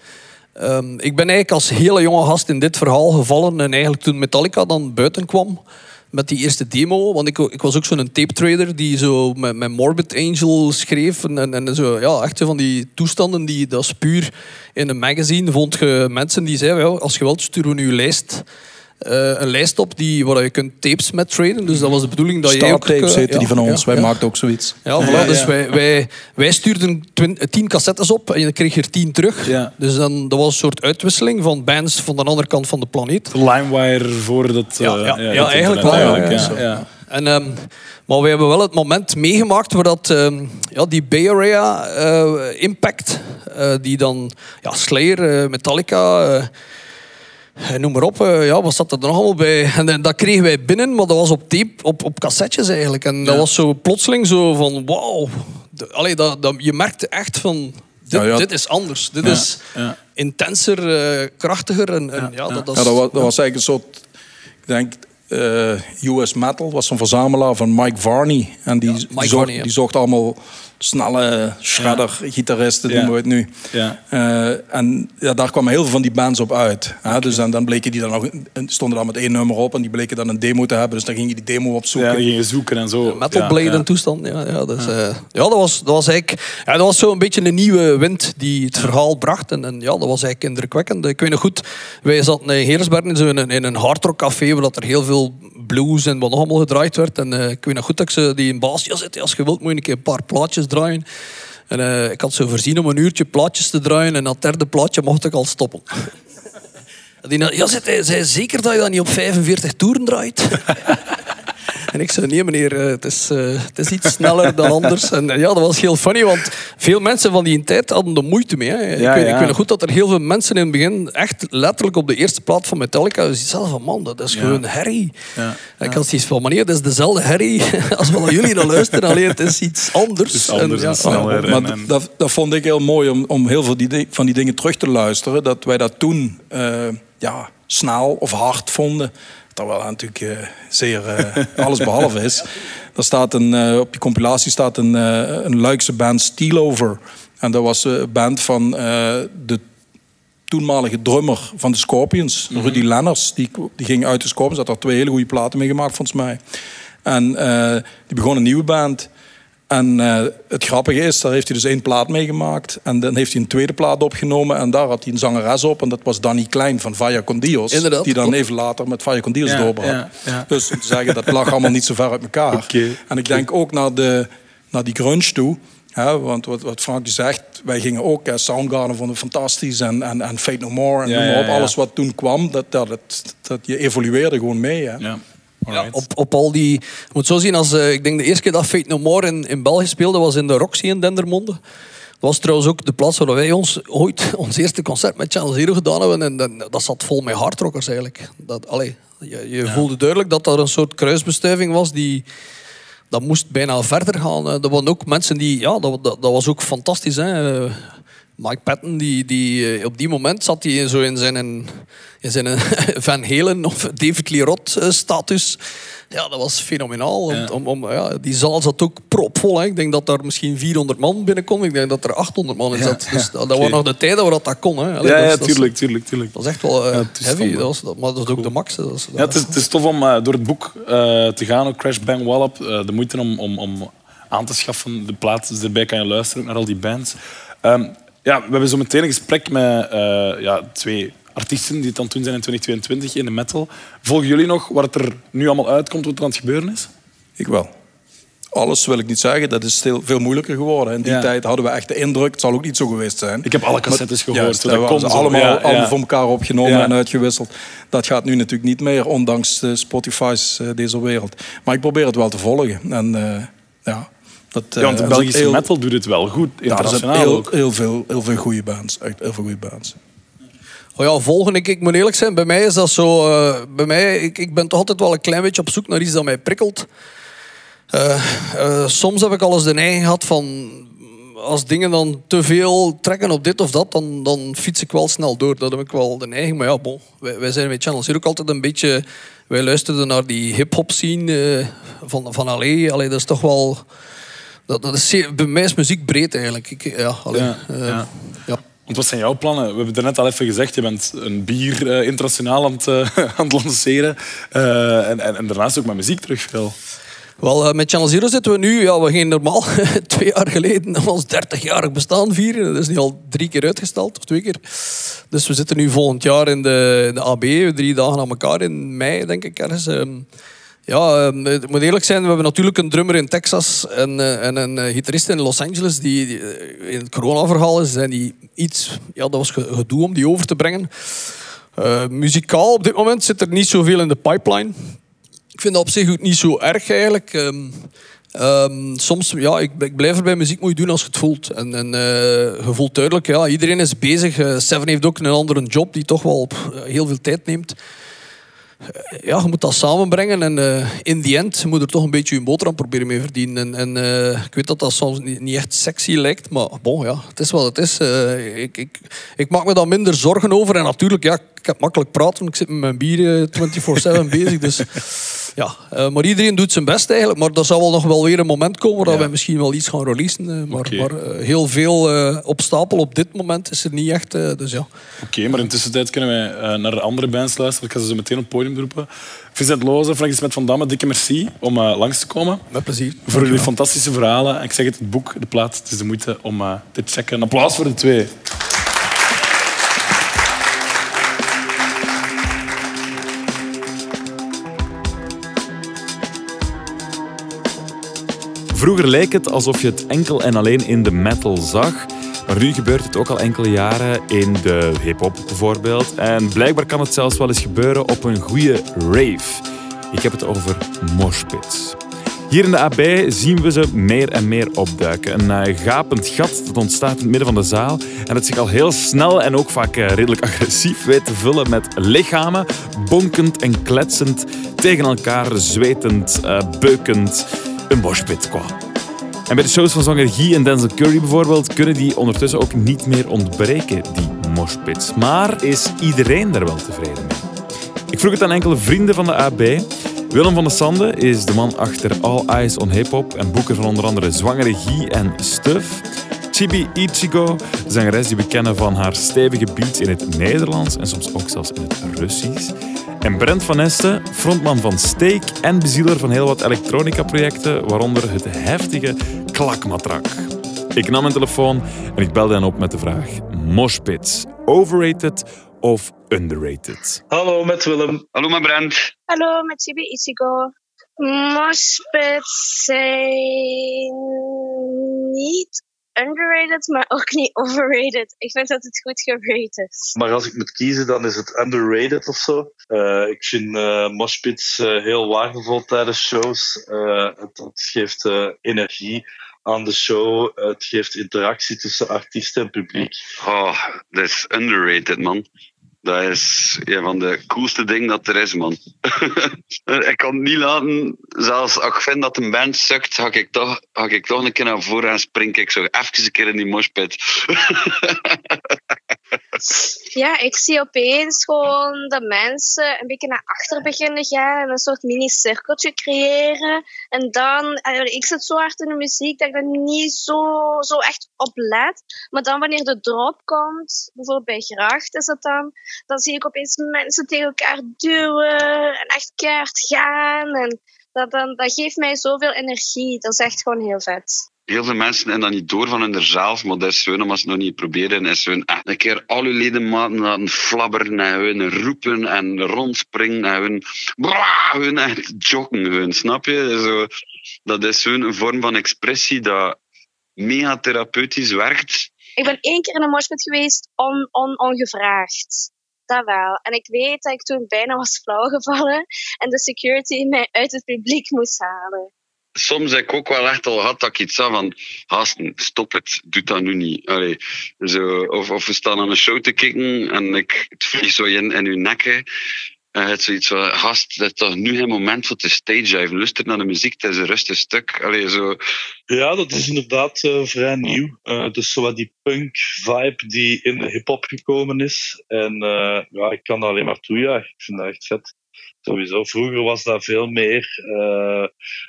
ehm, ik ben eigenlijk als hele jonge gast in dit verhaal gevallen en eigenlijk toen Metallica dan buiten kwam met die eerste demo, want ik, ik was ook zo'n tape trader die zo met, Morbid Angel schreef en, en, zo, ja, echt van die toestanden die dat is puur in een magazine vond je mensen die zeiden, als je wilt sturen we nu lijst. Eh, een lijst op die, waar je kunt tapes met traden. Dus dat was de bedoeling dat jij ook... Starttapes eh, heette ja, die van ja, ons. Wij ja. maakten ook zoiets. Ja, voilà, Ja, dus. Wij, wij, wij stuurden tien cassettes op en je kreeg er tien terug. Ja. Dus dan, dat was een soort uitwisseling van bands van de andere kant van de planeet. De LimeWire voor dat... Ja, eh, ja, ja, dat eigenlijk wel, eigenlijk, ja, ja. ja. ja. En, ehm, maar we hebben wel het moment meegemaakt waar dat, ehm, ja, die Bay Area impact, die dan ja, Slayer, Metallica, noem maar op, eh, ja, wat zat er nog allemaal bij? En, eh, dat kregen wij binnen, maar dat was op tape, op, op cassettes eigenlijk. En dat Ja. was zo plotseling zo van, wauw. Allee, dat, dat, je merkte echt van, dit, Ja, ja. dit is anders. Dit Ja, is ja. intenser, eh, krachtiger. En, en, ja, dat, dat Ja, is- dat, was, dat was eigenlijk een soort, ik denk, eh, US Metal was een verzamelaar van Mike Varney. En die, Mike zocht, Varney, ja. die zocht allemaal snelle shredder-gitaristen, Ja. noemen we het nu. Ja. Eh, en ja, daar kwamen heel veel van die bands op uit. Hè? Dus dan, dan bleken die dan nog, stonden dan met één nummer op en die bleken dan een demo te hebben. Dus dan ging je die demo Ja, opzoeken. die gingen zoeken en zo. Metal Blade en toestand. Ja, ja, dus, eh, ja, dat was, dat was eigenlijk ja, dat was zo een beetje een nieuwe wind die het verhaal bracht. En, en ja, dat was eigenlijk indrukwekkend. Ik weet nog goed, wij zaten in Heersbergen in, zo'n- in een hardrock café waar dat er heel veel blues en wat nog allemaal gedraaid werd. En eh, ik weet nog goed dat ik ze die in baas, ja, zit, als je wilt moet je een keer een paar plaatjes draaien. En eh, ik had zo voorzien om een uurtje plaatjes te draaien en het derde plaatje mocht ik al stoppen. En Die, ja, hij zei zeker dat je dat niet op 45 toeren draait? En ik zei, nee meneer, eh, het is, eh, het is iets sneller dan anders. En eh, ja, dat was heel funny, want veel mensen van die tijd hadden er moeite mee. Hè. ik, Ja, weet, ik ja. weet nog goed dat er heel veel mensen in het begin echt letterlijk op de eerste plaat van Metallica dus zelf van man, dat is gewoon herrie. Ja, En ik had zoiets van, meneer, dat is dezelfde herrie als wat jullie dan luisteren, alleen het is iets anders. Het is anders en ja, sneller. Maar en- en- dat, dat vond ik heel mooi om, om heel veel die, di- van die dingen terug te luisteren. Dat wij dat toen eh, ja, snel of hard vonden. Terwijl het natuurlijk eh, zeer eh, alles behalve is. Er staat een, eh, op die compilatie staat een, een Luikse band Steelover. En dat was een band van de toenmalige drummer van de Scorpions, Rudy Lenners. Die, die ging uit de Scorpions, had daar twee hele goede platen mee gemaakt volgens mij. En die begon een nieuwe band. En eh, het grappige is, daar heeft hij dus één plaat meegemaakt. En dan heeft hij een tweede plaat opgenomen. En daar had hij een zangeres op. En dat was Danny Klein van Vaya Con Dios. Inderdaad, Die dan klopt. even later met Vaya Con Dios Ja, doorbrak. ja, ja. Dus om te zeggen, dat lag allemaal niet zo ver uit elkaar. En ik denk ook naar, de, naar die grunge toe. Hè, want wat, wat Frank zegt, wij gingen ook... Hè, Soundgarden vonden fantastisch. En, en, en Fate No More. En Ja, noem maar ja, op. ja. Alles wat toen kwam, dat, dat, dat, dat je evolueerde gewoon mee. Hè. Ja. Op, op al die... Je moet zo zien, als, eh, ik denk de eerste keer dat Fate No More in, in België speelde, was in de Roxy in Dendermonde. Dat was trouwens ook de plaats waar wij ons ooit ons eerste concert met Channel Zero gedaan hebben. En dat, dat zat vol met hardrockers eigenlijk. Dat, allee, je je voelde duidelijk dat er een soort kruisbestuiving was die... Dat moest bijna verder gaan. Eh, Er waren ook mensen die... Ja, dat, dat, dat was ook fantastisch. Hè. Eh, Mike Patton, die, die, eh, op die moment zat hij zo in zijn, in zijn Van Halen of David Lee Roth eh, status. Ja, dat was fenomenaal. Om, Ja. om, om- ja, die zaal zat ook propvol. Hè. Ik denk dat daar misschien 400 man binnenkom. Ik denk dat er 800 man in zat. Dus dat, oké. waren nog de tijden waar dat, dat kon. Hè. Allee, Ja, dat tuurlijk, tuurlijk, tuurlijk. Dat is echt wel eh, is heavy. Dat was, dat, maar dat is ook de max. hè. Dat is, Ja, het, is, het is tof om eh, door het boek eh, te gaan, ook Crash Bang Wallop. eh, de moeite om, om, om aan te schaffen. De plaats dus erbij kan je luisteren naar al die bands. Ehm, ja, we hebben zo meteen een gesprek met eh, ja, twee artiesten die het doen zijn in 2022 in de metal. Volgen jullie nog wat er nu allemaal uitkomt, wat er aan het gebeuren is? Ik wel. alles wil ik niet zeggen. Dat is veel, veel moeilijker geworden. In die Ja. tijd hadden we echt de indruk, het zal ook niet zo geweest zijn. Ik heb alle cassettes gehoord. Juist, dat hebben ze allemaal, Ja, allemaal ja. voor elkaar opgenomen en uitgewisseld. Dat gaat nu natuurlijk niet meer, ondanks de Spotify's eh, deze wereld. Maar ik probeer het wel te volgen. En, eh, ja, dat, Ja, want de eh, Belgische heel, metal doet het wel goed, Ja, er internationaal heel, ook. heel, veel, heel veel goede bands. Echt heel veel goede bands. Oh ja, volgende, ik, ik moet eerlijk zijn, bij mij is dat zo... eh, bij mij, ik, ik ben toch altijd wel een klein beetje op zoek naar iets dat mij prikkelt. Eh, eh, soms heb ik al eens de neiging gehad van... Als dingen dan te veel trekken op dit of dat, dan, dan fiets ik wel snel door. Dat heb ik wel de neiging. Maar ja, bon, wij, wij zijn met Channel Zero ook altijd een beetje... Wij luisterden naar die hip-hop scene eh, van, van Allee. Allee, dat is toch wel... Dat, dat is zeer, bij mij is muziek breed eigenlijk. Ik, ja, allee, Ja, eh, ja. ja. Want wat zijn jouw plannen? We hebben het er net al even gezegd. Je bent een bier eh, internationaal aan het, eh, aan het lanceren. En, en, en daarnaast ook met muziek terug veel. Wel, met Channel Zero zitten we nu. Ja, we gingen normaal twee jaar geleden ons 30-jarig bestaan vieren. Dat is nu al drie keer uitgesteld, of twee keer. Dus we zitten nu volgend jaar in de, in de AB, drie dagen aan elkaar in mei, denk ik ergens. Ja, ehm, moet eerlijk zijn, we hebben natuurlijk een drummer in Texas en, eh, en een eh, gitarist in Los Angeles die, eh, in het corona-verhaal is. En die iets, ja, dat was ge- gedoe om die over te brengen. Muzikaal op dit moment zit er niet zoveel in de pipeline. Ik vind dat op zich ook niet zo erg eigenlijk. Ehm, ehm, soms, ja, ik, ik blijf er bij muziek moet doen als je het voelt. En, en eh, je voelt duidelijk, ja, iedereen is bezig. Seven heeft ook een andere job die toch wel pff, heel veel tijd neemt. Ja, je moet dat samenbrengen en eh, in die end moet er toch een beetje je boterham proberen mee verdienen. En, en eh, ik weet dat dat soms niet, niet echt sexy lijkt, maar bon, ja, het is wat het is. Eh, ik, ik, ik maak me daar minder zorgen over. En natuurlijk, ja, ik heb makkelijk praten, want ik zit met mijn bier eh, 24-7 bezig. Dus ja, eh, maar iedereen doet zijn best eigenlijk. Maar er zal wel nog wel weer een moment komen Ja. wij misschien wel iets gaan releasen. eh, maar maar eh, heel veel op stapel op dit moment is er niet echt. dus ja. Oké, maar intussen tijd kunnen wij naar andere bands luisteren. Ik ga ze zo meteen op het podium roepen. Vincent Loze, Frank Smet van Damme, dikke merci om langs te komen. Met plezier. Voor jullie fantastische verhalen. En ik zeg het, het boek, de plaat, het is de moeite om te checken. Een applaus voor de twee. Vroeger leek het alsof je het enkel en alleen in de metal zag. Maar nu gebeurt het ook al enkele jaren in de hip-hop bijvoorbeeld. En blijkbaar kan het zelfs wel eens gebeuren op een goede rave. Ik heb het over moshpits. Hier in de AB zien we ze meer en meer opduiken. Een eh, gapend gat dat ontstaat in het midden van de zaal en dat zich al heel snel en ook vaak eh, redelijk agressief weet te vullen met lichamen, bonkend en kletsend tegen elkaar, zwetend, eh, beukend. Een moshpit qua. En bij de shows van zanger Guy en Denzel Curry bijvoorbeeld kunnen die ondertussen ook niet meer ontbreken, die moshpits. Maar is iedereen daar wel tevreden mee? Ik vroeg het aan enkele vrienden van de AB. Willem van de Sande is de man achter All Eyes on Hip Hop en boeken van onder andere Zwangere Guy en Stuff. Chibi Ichigo, zangeres die we kennen van haar stevige beats in het Nederlands en soms ook zelfs in het Russisch. En Brent van Esten, frontman van Steak en bezieler van heel wat elektronica-projecten, waaronder het heftige Klakmatrak. Ik nam mijn telefoon en ik belde hen op met de vraag: Moshpits, overrated of underrated? Hallo, met Willem. Hallo, mijn Brent. Hallo, met Chibi Ichigo. Moshpits zijn niet underrated, maar ook niet overrated. Ik vind dat het goed gerated is. Maar als ik moet kiezen, dan is het underrated of zo. Eh, ik vind eh moshpits eh, heel waardevol tijdens shows. Eh, het, het geeft eh, energie aan de show. Het geeft interactie tussen artiesten en publiek. Oh, dat is underrated, man. Dat is een van de coolste dingen dat er is, man. ik kan het niet laten, zelfs als ik vind dat een band sukt, ga ik toch, ga ik toch een keer naar voren en spring ik zo even een keer in die moshpit. Ja, ik zie opeens gewoon dat mensen een beetje naar achter beginnen gaan en een soort mini-cirkeltje creëren. En dan, ik zit zo hard in de muziek dat ik er niet zo, zo echt op let. Maar dan wanneer de drop komt, bijvoorbeeld bij Gracht is dat dan, dan zie ik opeens mensen tegen elkaar duwen en echt keihard gaan. En dat, dan, dat geeft mij zoveel energie. Dat is echt gewoon heel vet. Heel veel mensen hebben dat niet door van hunzelf, maar dat is gewoon als ze nog niet proberen, is hun echt een keer al hun ledematen laten flabberen en hun roepen en rondspringen en hun, brrrr, hun echt joggen, hun, snap je? Zo, dat is zo'n vorm van expressie dat mega therapeutisch werkt. Ik ben één keer in een moshpit geweest, on, on, ongevraagd. Dat wel. En ik weet dat ik toen bijna was flauwgevallen en de security mij uit het publiek moest halen. Soms heb ik ook wel echt al gehad dat ik iets zei van hasten, stop het, doe dat nu niet. Allee, zo, of, of we staan aan een show te kijken en ik, het vliegt zo in, in uw nekken. En het zoiets van, gast, dat is toch nu geen moment voor te stage dive. Luister naar de muziek, het is een rustig stuk. Allee, zo. Ja, dat is inderdaad uh, vrij nieuw. Uh, dus zo wat die punk-vibe die in de hip-hop gekomen is. En uh, ja, ik kan dat alleen maar toejuichen. Ik vind dat echt vet. Sowieso. Vroeger was dat veel meer uh,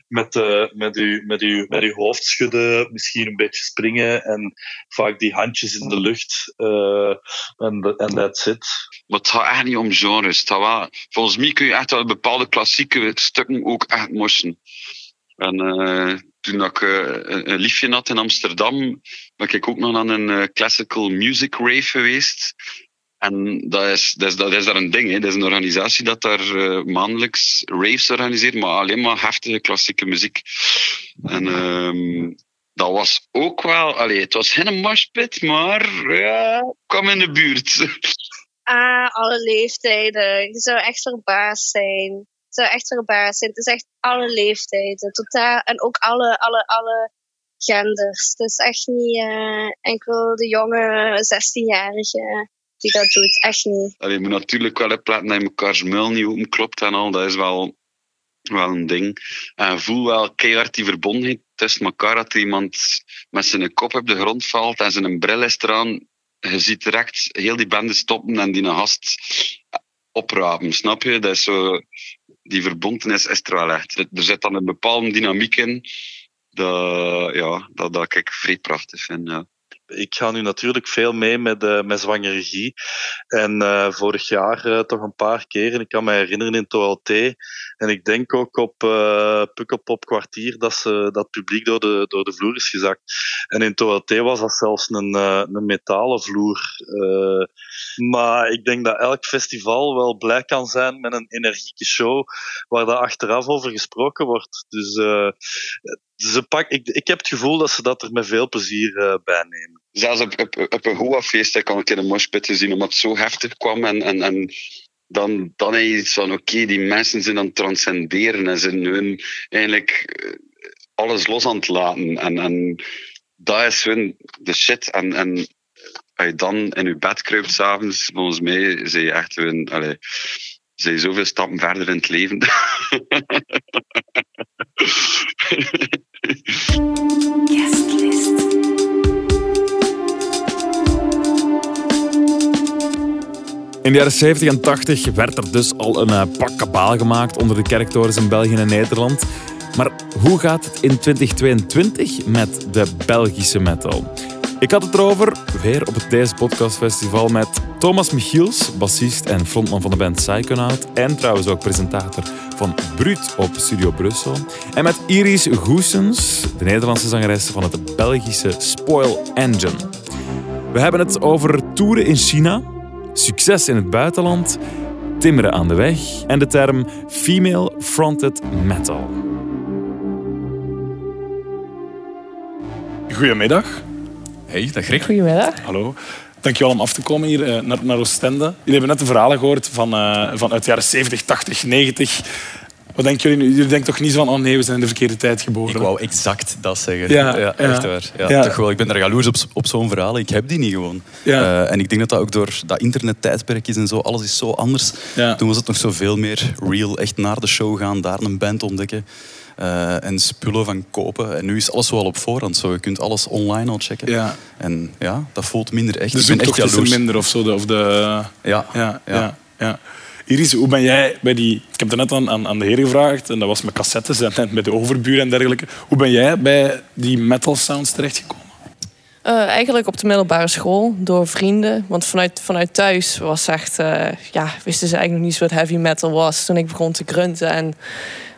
met, uh, met, uw, met, uw, met uw hoofd schudden, misschien een beetje springen en vaak die handjes in de lucht. Uh, en that's it. Maar het gaat echt niet om genres. Volgens mij kun je echt wel bepaalde klassieke stukken ook echt morsen. En toen ik een liefje had in Amsterdam, ben ik ook nog aan een classical music rave geweest. En dat is, dat, is, dat is daar een ding. Hè. Dat is een organisatie dat daar uh, maandelijks raves organiseert, maar alleen maar heftige klassieke muziek. En um, dat was ook wel... Allee, het was geen moshpit, maar ja, kwam in de buurt. Ah, alle leeftijden. Je zou echt verbaasd zijn. Je zou echt verbaasd zijn. Het is echt alle leeftijden. Totaal. En ook alle, alle, alle genders. Het is echt niet uh, enkel de jonge 16-jarige die dat doet. Echt niet. Allee, je moet natuurlijk wel platen dat je elkaars muil niet open klopt en al. Dat is wel, wel een ding. En voel wel keihard die verbondenheid tussen elkaar. Dat er iemand met zijn kop op de grond valt en zijn bril is eraan. Je ziet direct heel die bende stoppen en die gast oprapen. Snap je? Dat is zo, die verbondenis is er wel echt. Er zit dan een bepaalde dynamiek in dat, ja, dat, dat ik vrij prachtig vind. Ja ik ga nu natuurlijk veel mee met, uh, met zwangere regie. En uh, vorig jaar uh, toch een paar keer. En ik kan me herinneren in TOLT. En ik denk ook op uh, Pukkelpop kwartier dat ze, dat publiek door de, door de vloer is gezakt. En in TOLT was dat zelfs een, een metalen vloer. maar ik denk dat elk festival wel blij kan zijn met een energieke show waar daar achteraf over gesproken wordt. Dus ze pak, ik, ik heb het gevoel dat ze dat er met veel plezier uh, bij nemen. Zelfs op, op, op een Hoa-feest kan ik in een moshpit gezien, omdat het zo heftig kwam. En, en, en dan, dan heb je iets van, oké, okay, die mensen zijn aan het transcenderen en zijn hun eigenlijk eh, alles los aan het laten. En, en dat is hun de shit. En, en als je dan in je bed kruipt s'avonds, volgens mij, zie je echt hun... Allez, zijn je zoveel stappen verder in het leven. In de jaren 70 en 80 werd er dus al een uh, pak kabaal gemaakt onder de kerktorens in België en Nederland. Maar hoe gaat het in 2022 met de Belgische metal? Ik had het erover, weer op het Deze Podcast Festival, met Thomas Michiels, bassist en frontman van de band Psychonaut. En trouwens ook presentator van Brut op Studio Brussel. En met Iris Goesens, de Nederlandse zangeres van het Belgische Spoil Engine. We hebben het over toeren in China, succes in het buitenland, timmeren aan de weg en de term female fronted metal. Goedemiddag. Hey, dag Rick. Goedemiddag. Hallo. Dankjewel om af te komen hier uh, naar, naar Oostende. Jullie hebben net de verhalen gehoord van, uh, van uit de jaren 70, 80, 90. Wat denken jullie nu? Jullie denken toch niet zo van, oh nee, we zijn in de verkeerde tijd geboren? Ik wou exact dat zeggen. Ja, ja echt waar. Ja, ja. Toch wel, ik ben er jaloers op, op zo'n verhaal. Ik heb die niet gewoon. Ja. Uh, en ik denk dat dat ook door dat internettijdperk is en zo. Alles is zo anders. Toen was het nog zoveel meer real. Echt naar de show gaan, daar een band ontdekken. Uh, en spullen van kopen. En nu is alles wel op voorhand. Zo. Je kunt alles online al checken. Ja. En ja, dat voelt minder echt. De zoektocht is er minder of zo. De, of de... Ja. Ja, ja. ja, Iris, hoe ben jij bij die... Ik heb het net aan, aan, aan de heer gevraagd. En dat was met cassettes en met de overburen en dergelijke. Hoe ben jij bij die metal sounds terechtgekomen? Uh, eigenlijk op de middelbare school, door vrienden. Want vanuit, vanuit thuis was echt, uh, ja, wisten ze eigenlijk nog niet zo wat heavy metal was. Toen ik begon te grunten en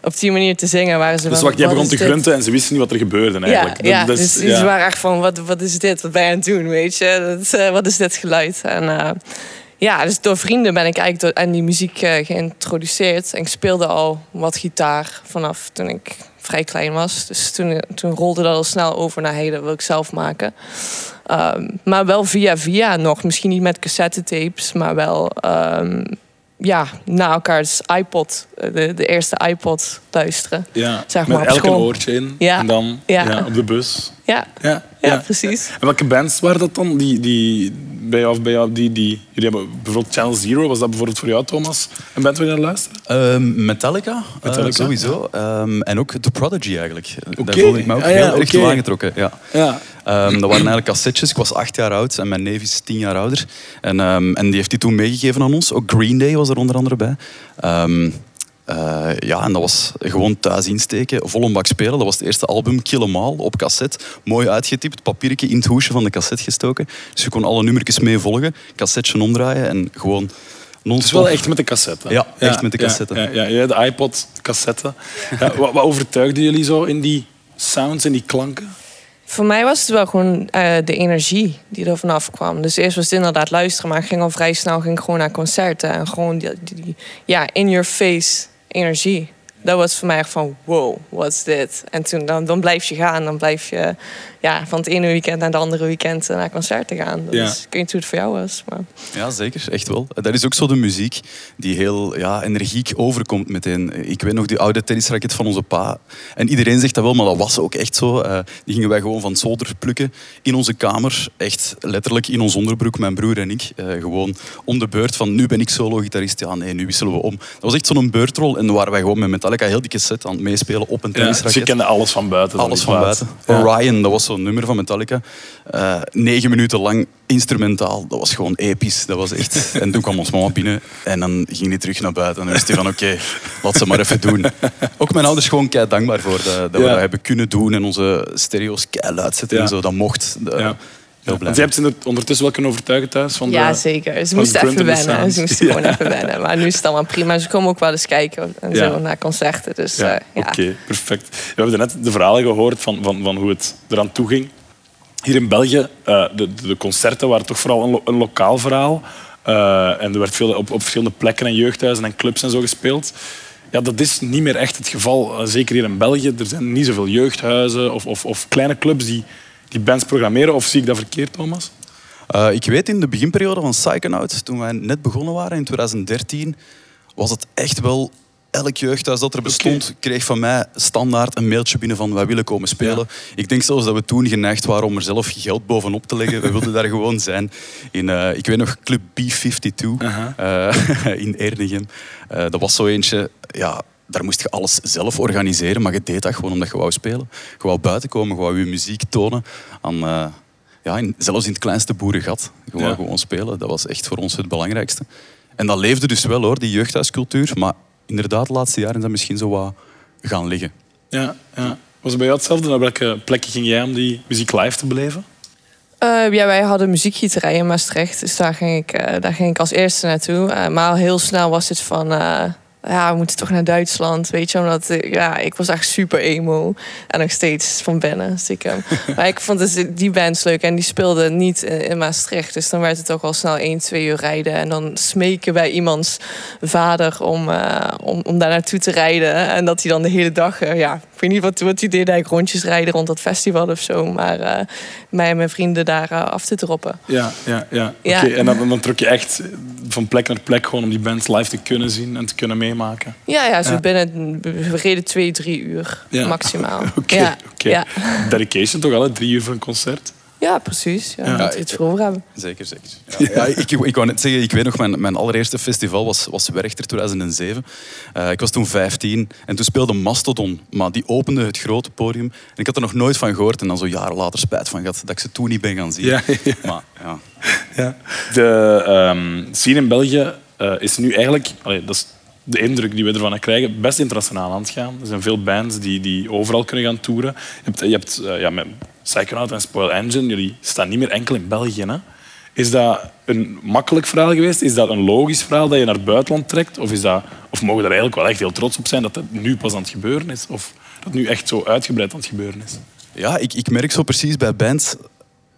op die manier te zingen waren ze Dus wacht, jij begon te grunten en ze wisten niet wat er gebeurde eigenlijk. Ja, dat, ja dus, ze waren echt van, wat, wat is dit? Wat ben je aan het doen, weet je? Dat, uh, wat is dit geluid? En uh, ja, dus door vrienden ben ik eigenlijk door, aan die muziek uh, geïntroduceerd. En ik speelde al wat gitaar vanaf toen ik vrij klein was. Dus toen, toen rolde dat al snel over naar hey, dat wil ik zelf maken. Ehm, maar wel via via nog. Misschien niet met cassettetapes, maar wel um, ja, na elkaars iPod, de, de eerste iPod luisteren. Ja, zeg maar, met elk een oortje in. Ja. En dan ja. op de bus. Ja. Ja, ja, precies. En welke bands waren dat dan? Die, die, bij jou, bij jou, die, die, jullie hebben bijvoorbeeld Channel Zero. Was dat bijvoorbeeld voor jou, Thomas? Een band waar je naar luisteren? Ehm, Metallica, Metallica uh, sowieso. Um, en ook The Prodigy eigenlijk. Okay. Daar voelde ik me ook ah, heel erg okay. toe aangetrokken. Ja. Ja. Um, dat waren eigenlijk cassettes. Ik was acht jaar oud en mijn neef is tien jaar ouder. En, en die heeft die toen meegegeven aan ons. Ook Green Day was er onder andere bij. Uh, ja, en dat was gewoon thuis insteken, vol een bak spelen. Dat was het eerste album, Kill Em All, op cassette. Mooi uitgetypt, papiertje in het hoesje van de cassette gestoken. Dus je kon alle nummertjes mee volgen, cassetje omdraaien en gewoon Het is wel echt met de cassette. Ja, echt met de cassette. Ja, ja, ja, de iPod, cassette. wat, wat overtuigde jullie zo in die sounds en die klanken? Voor mij was het wel gewoon uh, de energie die er vanaf kwam. Dus eerst was het inderdaad luisteren, maar ik ging al vrij snel ging gewoon naar concerten. En gewoon die, die ja, in your face energie. Dat was voor mij echt van, wow, what's dit? En toen, dan, dan blijf je gaan. Dan blijf je ja, van het ene weekend naar het andere weekend naar concerten gaan. Dus ja. ik weet niet hoe het voor jou was. Maar... Ja, zeker. Echt wel. Dat is ook zo de muziek die heel ja, energiek overkomt meteen. Ik weet nog die oude tennisracket van onze pa. En iedereen zegt dat wel, maar dat was ook echt zo. Uh, die gingen wij gewoon van zolder plukken in onze kamer. Echt letterlijk in ons onderbroek, mijn broer en ik. Uh, gewoon om de beurt van nu ben ik solo-gitarist. Ja, nee, nu wisselen we om. Dat was echt zo'n beurtrol. En dan waren wij gewoon met Metallica heel dikke set aan het meespelen op een tennisracket. Ja, dus je kende alles van buiten. Alles van buiten. Orion, dat was zo'n nummer van Metallica. Uh, negen minuten lang instrumentaal. Dat was gewoon episch. Dat was echt... En toen kwam ons mama binnen en dan ging hij terug naar buiten. En dan wist hij van oké, laat ze maar even doen. Ook mijn ouders gewoon kei dankbaar voor dat, dat we dat hebben kunnen doen en onze stereo's kei luid zetten en zo. Dat mocht. ja. Heel blij. Ze hebt ze ondertussen wel kunnen overtuigen thuis? Van ja, zeker. Ze moesten even wennen. Ze moesten gewoon even wennen. Maar nu is het allemaal prima. Ze komen ook wel eens kijken en zo naar concerten. Dus, ja. Uh, Oké, perfect. We hebben net de verhalen gehoord van, van, van hoe het eraan toe ging. Hier in België, uh, de, de concerten waren toch vooral een, een lokaal verhaal. Uh, en er werd veel op, op verschillende plekken en jeugdhuizen en clubs en zo gespeeld. Ja, dat is niet meer echt het geval. zeker hier in België. Er zijn niet zoveel jeugdhuizen of, of, of kleine clubs die die bands programmeren. Of zie ik dat verkeerd, Thomas? Uh, ik weet in de beginperiode van Psychonaut, toen wij net begonnen waren in 2013, was het echt wel elk jeugdhuis dat er bestond, kreeg van mij standaard een mailtje binnen van wij willen komen spelen. Ik denk zelfs dat we toen geneigd waren om er zelf geld bovenop te leggen. We wilden daar gewoon zijn. In, uh, ik weet nog Club B52 uh, in Ernegem. Uh, dat was zo eentje, ja, daar moest je alles zelf organiseren, maar je deed dat gewoon omdat je wou spelen. Je wou buiten komen, je wou je muziek tonen. Aan, uh, ja, in, zelfs in het kleinste boerengat. Je wou gewoon spelen. Dat was echt voor ons het belangrijkste. En dat leefde dus wel hoor, die jeugdhuiscultuur. Maar inderdaad, de laatste jaren is dat misschien zo wat gaan liggen. Ja, ja. Was het bij jou hetzelfde? Naar welke plekken ging jij om die muziek live te beleven? Uh, ja, wij hadden muziekgieterij in Maastricht. Dus daar ging ik, uh, daar ging ik als eerste naartoe. Uh, maar heel snel was het van ja, we moeten toch naar Duitsland, weet je. Omdat ja, ik was echt super emo. En nog steeds van binnen, stiekem. maar ik vond dus die bands leuk en die speelden niet in Maastricht. Dus dan werd het toch al snel 1, 2 uur rijden. En dan smeken wij iemands vader om, uh, om, om daar naartoe te rijden. En dat hij dan de hele dag, uh, ja, ik weet niet wat, wat hij deed, eigenlijk rondjes rijden rond dat festival of zo. Maar uh, mij en mijn vrienden daar af te droppen. Ja, ja, ja. ja. Okay. En dan, dan trok je echt van plek naar plek gewoon om die bands live te kunnen zien en te kunnen meemaken. Ja, ja, zo binnen we reden twee, drie uur maximaal. Oké, ja. ja. Dedication toch al, drie uur voor een concert? Ja, precies. Ja, ja. iets voor hebben. Zeker, zeker. Ja. ja ik, ik wou net zeggen, ik weet nog, mijn, mijn allereerste festival was, was Werchter 2007. Uh, ik was toen 15 en toen speelde Mastodon, maar die opende het grote podium. En ik had er nog nooit van gehoord en dan zo jaren later spijt van gehad dat ik ze toen niet ben gaan zien. Ja, Maar, ja. Ja. De um, scene in België uh, is nu eigenlijk, allee, dat is de indruk die we ervan krijgen, best internationaal aan het gaan. Er zijn veel bands die, die overal kunnen gaan toeren. Je hebt, je hebt uh, ja, met Psychonaut en Spoil Engine, jullie staan niet meer enkel in België. Hè? Is dat een makkelijk verhaal geweest? Is dat een logisch verhaal dat je naar het buitenland trekt? Of, is dat, of mogen we er eigenlijk wel echt heel trots op zijn dat het nu pas aan het gebeuren is? Of dat nu echt zo uitgebreid aan het gebeuren is? Ja, ik, ik merk zo precies bij bands...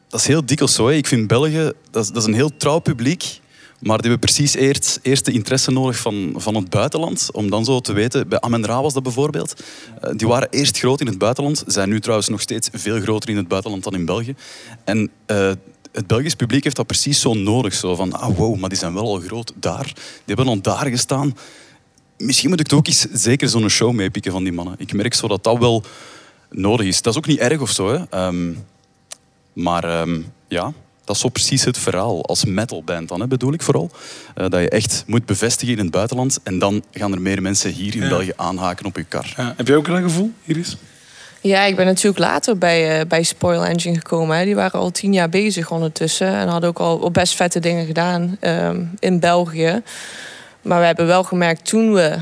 Dat is heel dikwijls zo. Ik vind België, dat is, dat is een heel trouw publiek Maar die hebben precies eerst, eerst de interesse nodig van, van het buitenland. Om dan zo te weten, bij Amenra was dat bijvoorbeeld. Uh, die waren eerst groot in het buitenland. Zijn nu trouwens nog steeds veel groter in het buitenland dan in België. En uh, het Belgisch publiek heeft dat precies zo nodig. Zo van, ah wow, maar die zijn wel al groot daar. Die hebben al daar gestaan. Misschien moet ik ook eens zeker zo'n show meepikken van die mannen. Ik merk zo dat dat wel nodig is. Dat is ook niet erg of zo. Hè. Um, maar um, ja, dat is zo precies het verhaal. Als metalband dan, hè, bedoel ik vooral. Uh, dat je echt moet bevestigen in het buitenland. En dan gaan er meer mensen hier in ja. België aanhaken op je kar. Ja. Heb jij ook een gevoel, Iris? Ja, ik ben natuurlijk later bij, uh, bij Spoil Engine gekomen. Hè. Die waren al tien jaar bezig ondertussen. En hadden ook al best vette dingen gedaan um, in België. Maar we hebben wel gemerkt toen we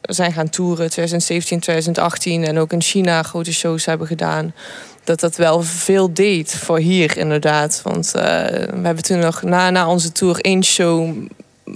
zijn gaan toeren, 2017, 2018... en ook in China grote shows hebben gedaan dat dat wel veel deed voor hier inderdaad. Want uh, we hebben toen nog na, na onze tour één show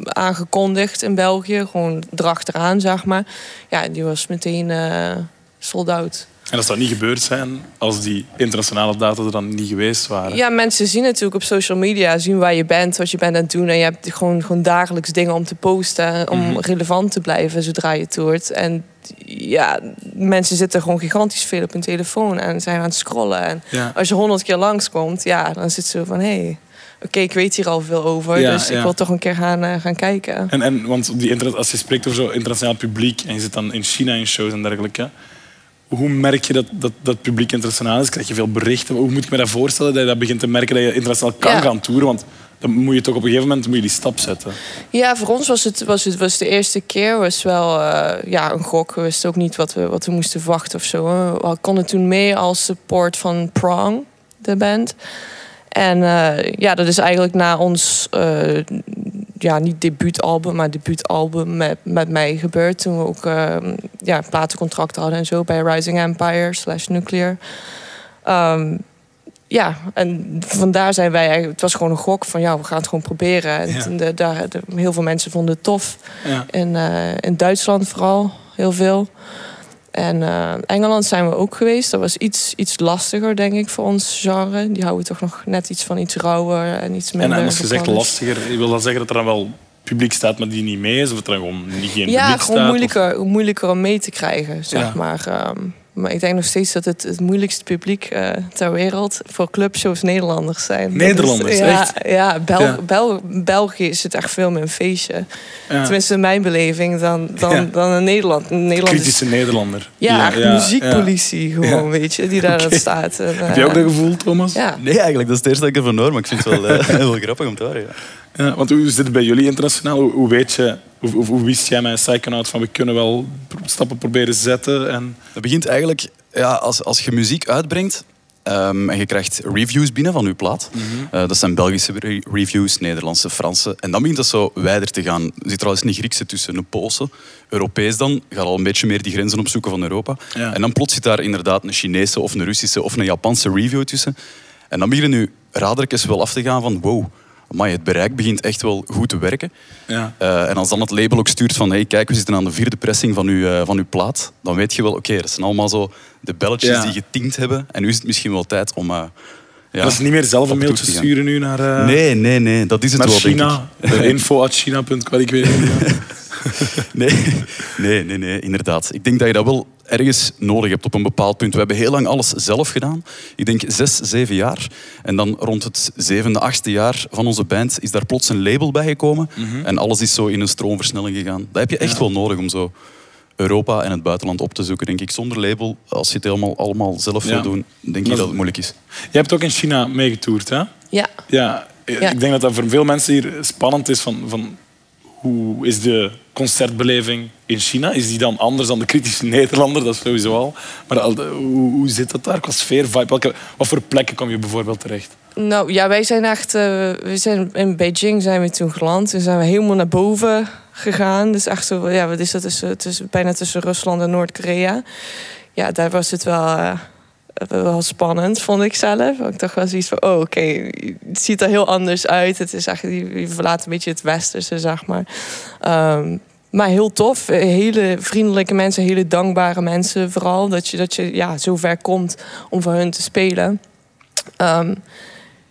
aangekondigd in België. Gewoon erachteraan, zeg maar. Ja, die was meteen uh, sold out. En dat niet gebeurd zijn, als die internationale data er dan niet geweest waren? Ja, mensen zien natuurlijk op social media, zien waar je bent, wat je bent aan het doen. En je hebt gewoon, gewoon dagelijks dingen om te posten, om mhm. relevant te blijven zodra je toert. En ja, mensen zitten gewoon gigantisch veel op hun telefoon en zijn aan het scrollen. En als je honderd keer langskomt, ja, dan zit ze van hé. Hey, oké, ik weet hier al veel over, dus ik wil toch een keer gaan, uh, gaan kijken. En, en want die, als je spreekt over zo internationaal publiek en je zit dan in China in shows en dergelijke, hoe merk je dat, dat, dat publiek internationaal is? Krijg je veel berichten? Hoe moet ik me dat voorstellen dat je dat begint te merken dat je internationaal kan gaan toeren? Want dan moet je toch op een gegeven moment moet je die stap zetten. Ja, voor ons was het, was het was de eerste keer was wel uh, ja, een gok. We wisten ook niet wat we, wat we moesten verwachten of zo. We konden toen mee als support van Prong, de band. En uh, ja, dat is eigenlijk na ons uh, ja, niet debuutalbum, maar debuutalbum met, met mij gebeurd. Toen we ook uh, ja, platencontracten hadden en zo bij Rising Empire slash Nuclear. Um, ja, en vandaar zijn wij eigenlijk... Het was gewoon een gok van, ja, we gaan het gewoon proberen. En de, daar, de, heel veel mensen vonden het tof. Ja. In, uh, in Duitsland vooral, heel veel. En uh, Engeland zijn we ook geweest. Dat was iets, iets lastiger, denk ik, voor ons genre. Die houden toch nog net iets van iets rauwer en iets minder. En als je zegt lastiger, je wil dat zeggen dat er dan wel publiek staat, maar die niet mee is? Of er gewoon niet geen ja, publiek staat? Ja, moeilijker, moeilijker om mee te krijgen, zeg maar. Um, maar ik denk nog steeds dat het het moeilijkste publiek uh, ter wereld voor clubshows Nederlanders zijn. Nederlanders, ja, echt? Ja, Bel ja. Bel België is het echt veel meer een feestje. Ja. Tenminste, in mijn beleving dan, dan, dan een Nederland. Een Nederland Kritische Nederlander. Ja, ja muziekpolitie gewoon, weet je, die daar okay. staat. En, Heb je ook dat gevoel, Thomas? Ja. Nee, eigenlijk. Dat is het eerste dat ik ervan hoor, maar ik vind het wel, uh, heel grappig om te horen. Ja. Ja, want hoe zit het bij jullie internationaal? Hoe, hoe weet je hoe, hoe, hoe, wist jij met Psychonaut van we kunnen wel stappen proberen zetten? En... Dat begint eigenlijk ja, als, als je muziek uitbrengt um, en je krijgt reviews binnen van je plaat. Mm -hmm. uh, dat zijn Belgische re reviews, Nederlandse, Franse. En dan begint dat zo wijder te gaan. Er zit trouwens een Griekse tussen, een Poolse. Europees dan, gaat al een beetje meer die grenzen opzoeken van Europa. Ja. En dan plots zit daar inderdaad een Chinese of een Russische of een Japanse review tussen. En dan beginnen nu radertjes wel af te gaan van wow, maar het bereik begint echt wel goed te werken. Ja. Uh, en als dan het label ook stuurt van hey, kijk, we zitten aan de vierde pressing van uw, uh, van uw plaat, dan weet je wel, oké, okay, dat zijn allemaal zo de belletjes ja. die getinkt hebben. En nu is het misschien wel tijd om... Uh, ja, dat is niet meer zelf een mailtje sturen nu naar... nee, nee, nee, dat is het wel, China. Info.china.com, ik weet niet. nee, nee, nee, nee, inderdaad. Ik denk dat je dat wel ergens nodig hebt op een bepaald punt. We hebben heel lang alles zelf gedaan. Ik denk zes, zeven jaar. En dan rond het zevende, achtste jaar van onze band is daar plots een label bij gekomen. Mm -hmm. En alles is zo in een stroomversnelling gegaan. Dat heb je echt ja. wel nodig om zo Europa en het buitenland op te zoeken, denk ik. Zonder label, als je het helemaal allemaal zelf ja. wil doen, denk ik dat het moeilijk is. Je hebt ook in China meegetoerd, hè? Ja. ja. Ik denk dat dat voor veel mensen hier spannend is van... van hoe is de concertbeleving in China? Is die dan anders dan de kritische Nederlander? Dat is sowieso al. Maar hoe, hoe zit dat daar qua sfeer, vibe? Welke, wat voor plekken kom je bijvoorbeeld terecht? Nou ja, wij zijn echt... Uh, we zijn in Beijing zijn we toen geland. Toen zijn we helemaal naar boven gegaan. Dus echt zo... Ja, wat is dat? Tussen, tussen, bijna tussen Rusland en Noord-Korea. Ja, daar was het wel... Uh, wel spannend, vond ik zelf. Ik dacht wel zoiets van, oh, oké, het ziet er heel anders uit. Het is echt, je verlaat een beetje het westerse, zeg maar. Um, maar heel tof. Hele vriendelijke mensen, hele dankbare mensen vooral. Dat je, dat je ja, zo ver komt om voor hun te spelen. Um,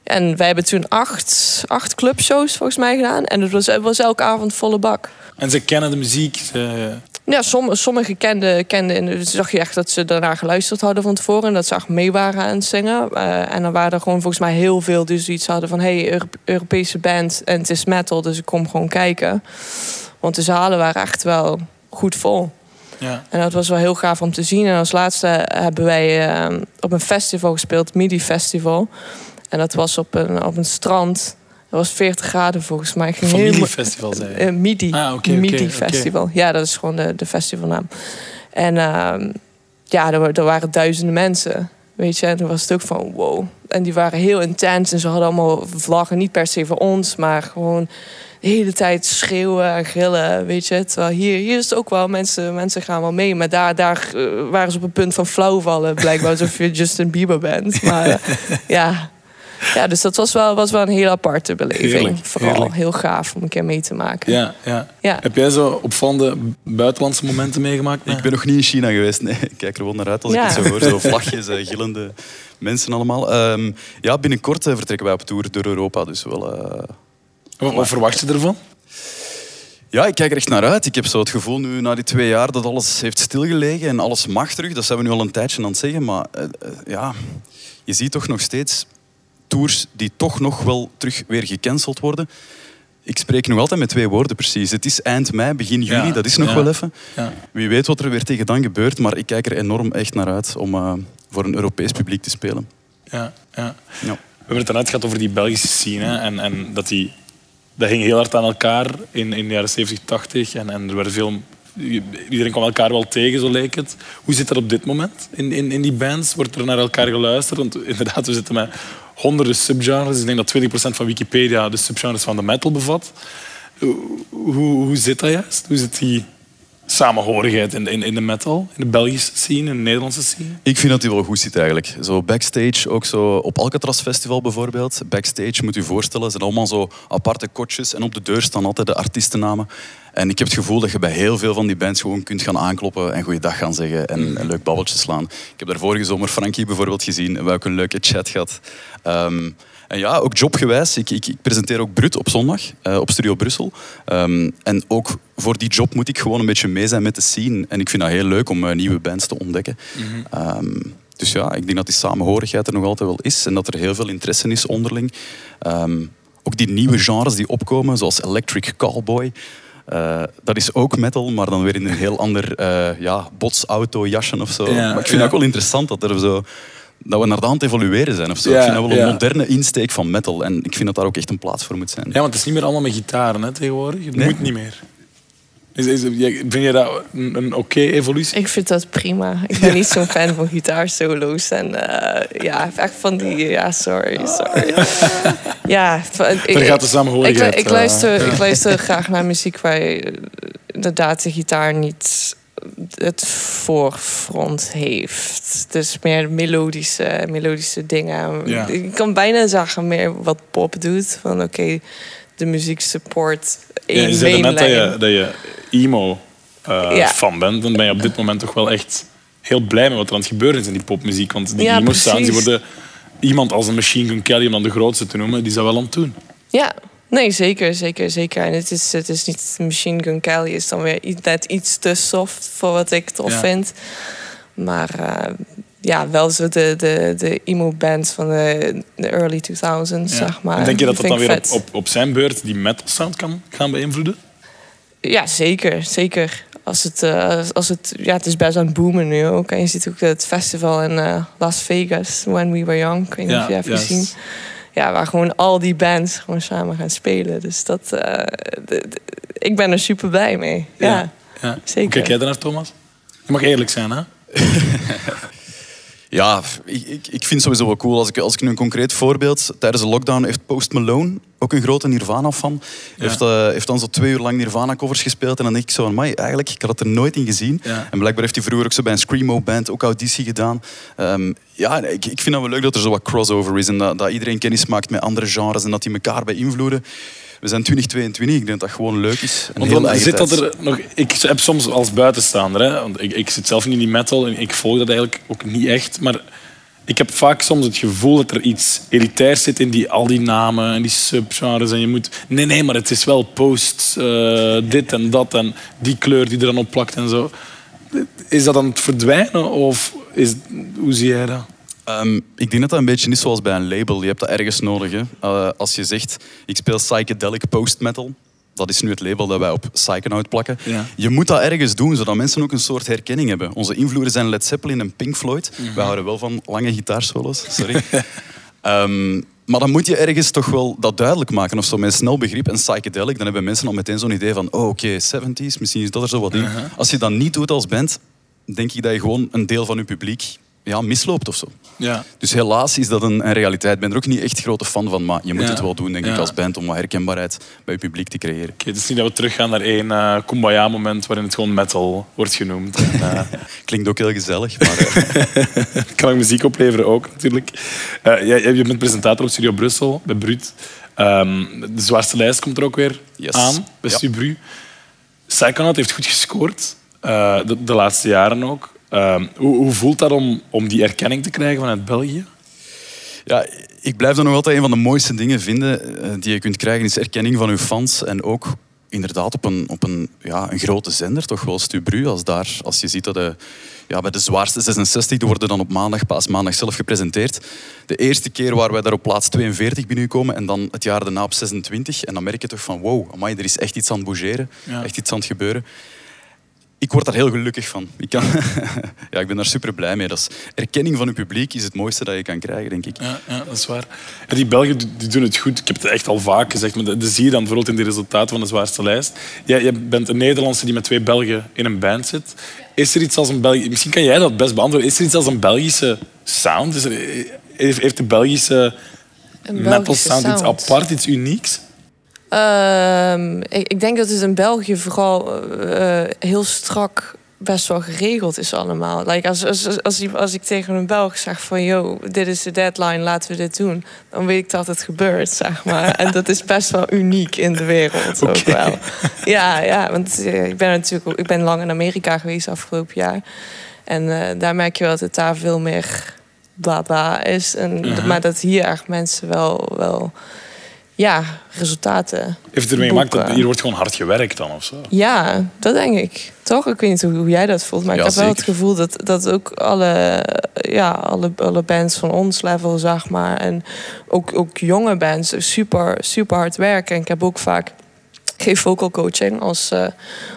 En wij hebben toen acht, acht clubshows volgens mij gedaan. En het was, het was elke avond volle bak. En ze kennen de muziek? Ze... Ja, sommige, sommige kenden, kenden zag je echt dat ze daarna geluisterd hadden van tevoren. En dat ze echt mee waren aan het zingen. Uh, en dan waren er gewoon volgens mij heel veel die zoiets hadden van... hé, hey, Europese band en het is metal, dus ik kom gewoon kijken. Want de zalen waren echt wel goed vol. Ja. En dat was wel heel gaaf om te zien. En als laatste hebben wij uh, op een festival gespeeld, MIDI Festival. En dat was op een, op een strand dat was 40 graden volgens mij. Familiefestival zei je? Uh, MIDI. Ah, okay, MIDI Festival. Ja, dat is gewoon de, de festivalnaam. En uh, ja, er, er, waren duizenden mensen. Weet je, en toen was het ook van wow. En die waren heel intens en ze hadden allemaal vlaggen. Niet per se voor ons, maar gewoon de hele tijd schreeuwen en gillen. Weet je, terwijl hier, hier is het ook wel, mensen, mensen gaan wel mee. Maar daar, daar uh, waren ze op het punt van flauwvallen. Blijkbaar alsof je Justin Bieber bent. Maar ja, ja, dus dat was wel, was wel een heel aparte beleving. Vooral heel gaaf om een keer mee te maken. Ja, ja. ja. Heb jij zo opvallende buitenlandse momenten meegemaakt? Ik ben nog niet in China geweest. Nee, ik kijk er wel naar uit als ik het zo hoor. Zo vlagjes, uh, gillende mensen allemaal. Um, ja, binnenkort uh, vertrekken wij op tour door Europa. Dus wel, uh... wat, wat verwacht je ervan? Ja, ik kijk er echt naar uit. Ik heb zo het gevoel nu na die twee jaar dat alles heeft stilgelegen en alles mag terug. Dat zijn we nu al een tijdje aan het zeggen. Maar ja, je ziet toch nog steeds tours die toch nog wel terug weer gecanceld worden. Ik spreek nog altijd met twee woorden precies. Het is eind mei, begin juni, dat is nog wel even. Ja. Wie weet wat er weer tegen dan gebeurt, maar ik kijk er enorm echt naar uit om uh, voor een Europees publiek te spelen. Ja, ja. We hebben het net gehad over die Belgische scene en, en dat die dat ging heel hard aan elkaar in, in de jaren 70, 80 en, en er werden veel iedereen kwam elkaar wel tegen, zo leek het. Hoe zit dat op dit moment in, in, in die bands? Wordt er naar elkaar geluisterd? Want inderdaad, we zitten met honderden subgenres. Ik denk dat 20% van Wikipedia de subgenres van de metal bevat. Hoe, hoe zit dat juist? Hoe zit die samenhorigheid in in, in de metal, in de Belgische scene, in de Nederlandse scene? Ik vind dat die wel goed zit eigenlijk. Zo backstage, ook zo op Alcatraz Festival bijvoorbeeld. Backstage, moet u voorstellen, zijn allemaal zo aparte kotjes en op de deur staan altijd de artiestennamen. En ik heb het gevoel dat je bij heel veel van die bands gewoon kunt gaan aankloppen en goeiedag gaan zeggen en een leuk babbeltje slaan. Ik heb daar vorige zomer Frankie bijvoorbeeld gezien en we ook een leuke chat gehad. Um, en ja, ook jobgewijs. Ik, ik, ik, presenteer ook Brut op zondag uh, op Studio Brussel. Um, en ook voor die job moet ik gewoon een beetje mee zijn met de scene. En ik vind dat heel leuk om uh, nieuwe bands te ontdekken. Mm -hmm. um, dus ja, ik denk dat die samenhorigheid er nog altijd wel is. En dat er heel veel interesse is onderling. Um, ook die nieuwe genres die opkomen, zoals Electric Callboy. Uh, dat is ook metal, maar dan weer in een heel ander uh, ja, botsauto jasje of zo. Ja, maar ik vind het ook wel interessant dat er zo dat we naar de hand evolueren zijn. Of zo. ik vind dat wel een moderne insteek van metal. En ik vind dat daar ook echt een plaats voor moet zijn. Ja, want het is niet meer allemaal met gitaren hè, tegenwoordig. Het moet niet meer. Is, is, vind je dat een, een oké evolutie? Ik vind dat prima. Ik ben niet zo'n fan van gitaarsolo's. En uh, ja, echt van die... Ja, sorry, sorry. ja, ik, Daar gaat de samenhorigheid. Ik, ik, luister, ik luister graag naar muziek waar je inderdaad de gitaar niet het voorfront heeft. Dus meer melodische, melodische dingen. Ja. Ik kan bijna zeggen meer wat pop doet. Van oké, de muziek support één ja, Je zei net dat je, dat je emo uh, fan bent. Dan ben je op dit moment toch wel echt heel blij met wat er aan het gebeuren is in die popmuziek. Want die emo staan, die worden iemand als een Machine Gun Kelly, om dan de grootste te noemen, die zou wel aan het doen. Ja, Nee, zeker, zeker, zeker. En het is, het is niet Machine Gun Kelly, is dan weer net iets te soft voor wat ik tof vind. Maar uh, ja, wel zo de, de, de emo-bands van de, de early 2000s, zeg maar. En denk je dat dat dan weer op, op, op, zijn beurt die metal sound kan gaan beïnvloeden? Ja, zeker, zeker. Als het, uh, als het, ja, het is best aan het boomen nu ook. En je ziet ook het festival in uh, Las Vegas, When We Were Young. Ik weet niet of je hebt yes. gezien ja, waar gewoon al die bands gewoon samen gaan spelen. Dus dat, uh, ik ben er super blij mee. Ja, ja, zeker. Hoe kijk jij naar Thomas? Je mag eerlijk zijn, hè? Ja, ik, ik, ik vind het sowieso wel cool. Als ik, als ik nu een concreet voorbeeld... Tijdens de lockdown heeft Post Malone, ook een grote Nirvana-fan... Heeft, uh, heeft dan zo twee uur lang Nirvana-covers gespeeld. En dan denk ik zo van, eigenlijk, ik had het er nooit in gezien. En blijkbaar heeft hij vroeger ook zo bij een Screamo-band ook auditie gedaan. Um, ja, ik, ik vind het wel leuk dat er zo wat crossover is. En dat, dat iedereen kennis maakt met andere genres. En dat die elkaar beïnvloeden we zijn 2022. Ik denk dat dat gewoon leuk is. Want zit dat er nog, ik heb soms als buitenstaander, hè, want ik, ik zit zelf niet in die metal en ik volg dat eigenlijk ook niet echt. Maar ik heb vaak soms het gevoel dat er iets elitairs zit in die, al die namen en die subgenres. En je moet... Nee, nee, maar het is wel post uh, dit en dat en die kleur die er dan op plakt en zo. Is dat aan het verdwijnen of is, hoe zie jij dat? Um, ik denk dat dat een beetje is zoals bij een label. Je hebt dat ergens nodig. Hè. Uh, als je zegt, ik speel psychedelic post-metal, dat is nu het label dat wij op Psychonaut plakken. Ja. Je moet dat ergens doen, zodat mensen ook een soort herkenning hebben. Onze invloeden zijn Led Zeppelin en Pink Floyd. Mm Wij houden wel van lange gitaarsolos, sorry. um, maar dan moet je ergens toch wel dat duidelijk maken of zo met snel begrip en psychedelic. Dan hebben mensen al meteen zo'n idee van, oh oké, okay, 70s, misschien is dat er zo wat in. Uh -huh. Als je dat niet doet als band, denk ik dat je gewoon een deel van je publiek ja, misloopt of zo. Ja. Dus helaas is dat een, een, realiteit. Ik ben er ook niet echt grote fan van, maar je moet het wel doen, denk ik, als band om wat herkenbaarheid bij je publiek te creëren. Okay, het is niet dat we teruggaan naar één uh, Kumbaya-moment waarin het gewoon metal wordt genoemd. En, uh... Klinkt ook heel gezellig, maar... Uh... kan ook muziek opleveren ook, natuurlijk. jij, je bent presentator op Studio Brussel, bij Brut. Um, de zwaarste lijst komt er ook weer yes. aan, bij ja. Stubru. Psychonaut heeft goed gescoord, de, de laatste jaren ook. Ehm, hoe, hoe, voelt dat om, om die erkenning te krijgen vanuit België? Ja, ik blijf dat nog altijd een van de mooiste dingen vinden eh, die je kunt krijgen, is erkenning van je fans en ook inderdaad op een, op een, ja, een grote zender, toch wel Stubru. Als, daar, als je ziet dat de, ja, bij de zwaarste 66, die worden dan op maandag, pas maandag zelf gepresenteerd. De eerste keer waar wij daar op plaats 42 binnenkomen en dan het jaar daarna op 26. En dan merk je toch van wow, amai, er is echt iets aan het bougeren, echt iets aan het gebeuren ik word daar heel gelukkig van. Ik, kan, ja, ik ben daar super blij mee. Dat is, erkenning van je publiek is het mooiste dat je kan krijgen, denk ik. Ja, ja dat is waar. En die Belgen die doen het goed. Ik heb het echt al vaak gezegd, maar dat zie je dan bijvoorbeeld in de resultaten van de zwaarste lijst. Jij, jij bent een Nederlandse die met twee Belgen in een band zit. Is er iets als een Belgische... Misschien kan jij dat best beantwoorden. Is er iets als een Belgische sound? Is er... heeft de Belgische, metal sound, sound, iets apart, iets unieks? Uh, ik, ik, denk dat het in België vooral uh, heel strak best wel geregeld is allemaal. Like als, als, als, als, ik tegen een Belg zeg van... yo, dit is de deadline, laten we dit doen... dan weet ik dat het gebeurt, zeg maar. en dat is best wel uniek in de wereld okay. ook wel. Ja, ja want eh, ik ben natuurlijk ik ben lang in Amerika geweest afgelopen jaar. En uh, daar merk je wel dat het daar veel meer bla is. En, uh -huh. Maar dat hier echt mensen wel... wel ja, resultaten. Heeft het ermee gemaakt dat hier wordt gewoon hard gewerkt dan of zo? Ja, dat denk ik. Toch? Ik weet niet hoe jij dat voelt, maar ik heb wel het gevoel dat, dat ook alle, ja, alle, alle bands van ons level, zeg maar, en ook, ook jonge bands super, super hard werken. En ik heb ook vaak geef vocal coaching als, uh,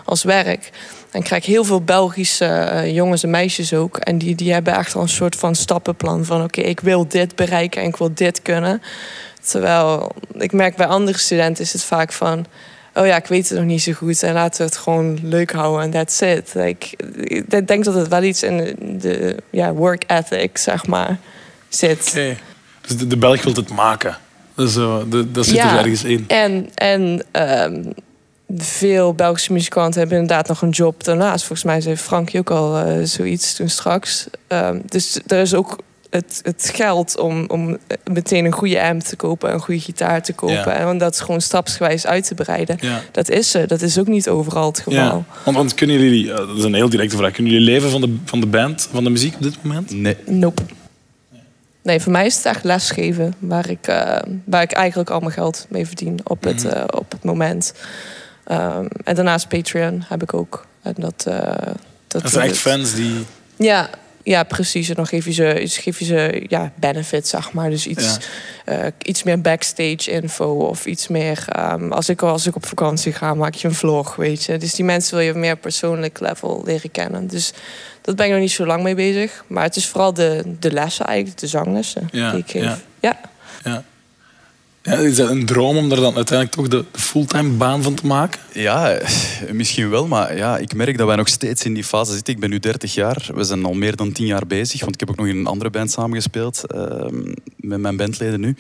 als werk. En krijg heel veel Belgische uh, jongens en meisjes ook. En die, die hebben echt al een soort van stappenplan van... oké, ik wil dit bereiken en ik wil dit kunnen. Terwijl ik merk bij andere studenten is het vaak van... oh ja, ik weet het nog niet zo goed en laten we het gewoon leuk houden en that's it. Like, ik denk dat het wel iets in de ja, work ethic, zeg maar, zit. Okay. Dus de, de Belg wil het maken. Dus, uh, de, dat zit er ergens in. En, en um, veel Belgische muzikanten hebben inderdaad nog een job daarnaast. Volgens mij zei Frank ook al uh, zoiets toen straks. Um, dus er is ook het, het geld om, om meteen een goede amp te kopen, een goede gitaar te kopen. En dat is gewoon stapsgewijs uit te breiden. Dat is er. Dat is ook niet overal het geval. Ja. Want, want, kunnen jullie, eh, dat is een heel directe vraag, kunnen jullie leven van de, van de band, van de muziek op dit moment? Nee. Nope. Nee, voor mij is het echt lesgeven waar ik, uh, waar ik eigenlijk al mijn geld mee verdien op, het, uh, op het moment. Um, en daarnaast Patreon heb ik ook. En dat, uh, dat, dat zijn echt fans die. Ja, ja, precies. En dan geef je ze, geef je ze ja, benefits, zeg maar. Dus iets, ja. uh, iets meer backstage info of iets meer... Um, als, ik, als ik op vakantie ga, maak je een vlog, weet je. Dus die mensen wil je meer persoonlijk level leren kennen. Dus dat ben ik nog niet zo lang mee bezig. Maar het is vooral de, de lessen eigenlijk, de zanglessen ja. die ik geef. Ja. ja. ja. Ja, is dat een droom om er dan uiteindelijk toch de, fulltime baan van te maken? Ja, misschien wel. Maar ja, ik merk dat wij nog steeds in die fase zitten. Ik ben nu 30 jaar. We zijn al meer dan 10 jaar bezig. Want ik heb ook nog in een andere band samengespeeld. Uh, met mijn bandleden nu.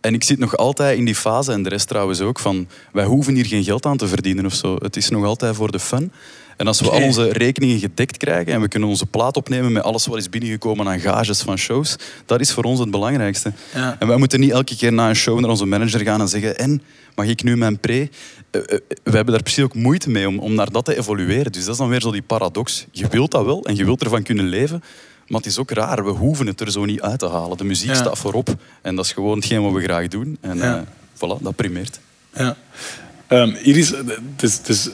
En ik zit nog altijd in die fase, en de rest trouwens ook, van wij hoeven hier geen geld aan te verdienen of zo. Het is nog altijd voor de fun. En als we al onze rekeningen gedekt krijgen en we kunnen onze plaat opnemen met alles wat is binnengekomen aan gages van shows, dat is voor ons het belangrijkste. Ja. En wij moeten niet elke keer na een show naar onze manager gaan en zeggen en, mag ik nu mijn pre? Uh, we hebben daar precies ook moeite mee om, om naar dat te evolueren. Dus dat is dan weer zo die paradox. Je wilt dat wel en je wilt ervan kunnen leven, Maar het is ook raar, we hoeven het er zo niet uit te halen. De muziek staat voorop en dat is gewoon hetgeen wat we graag doen. En ja. voilà, dat primeert. Ja. Um, Iris, het is, het is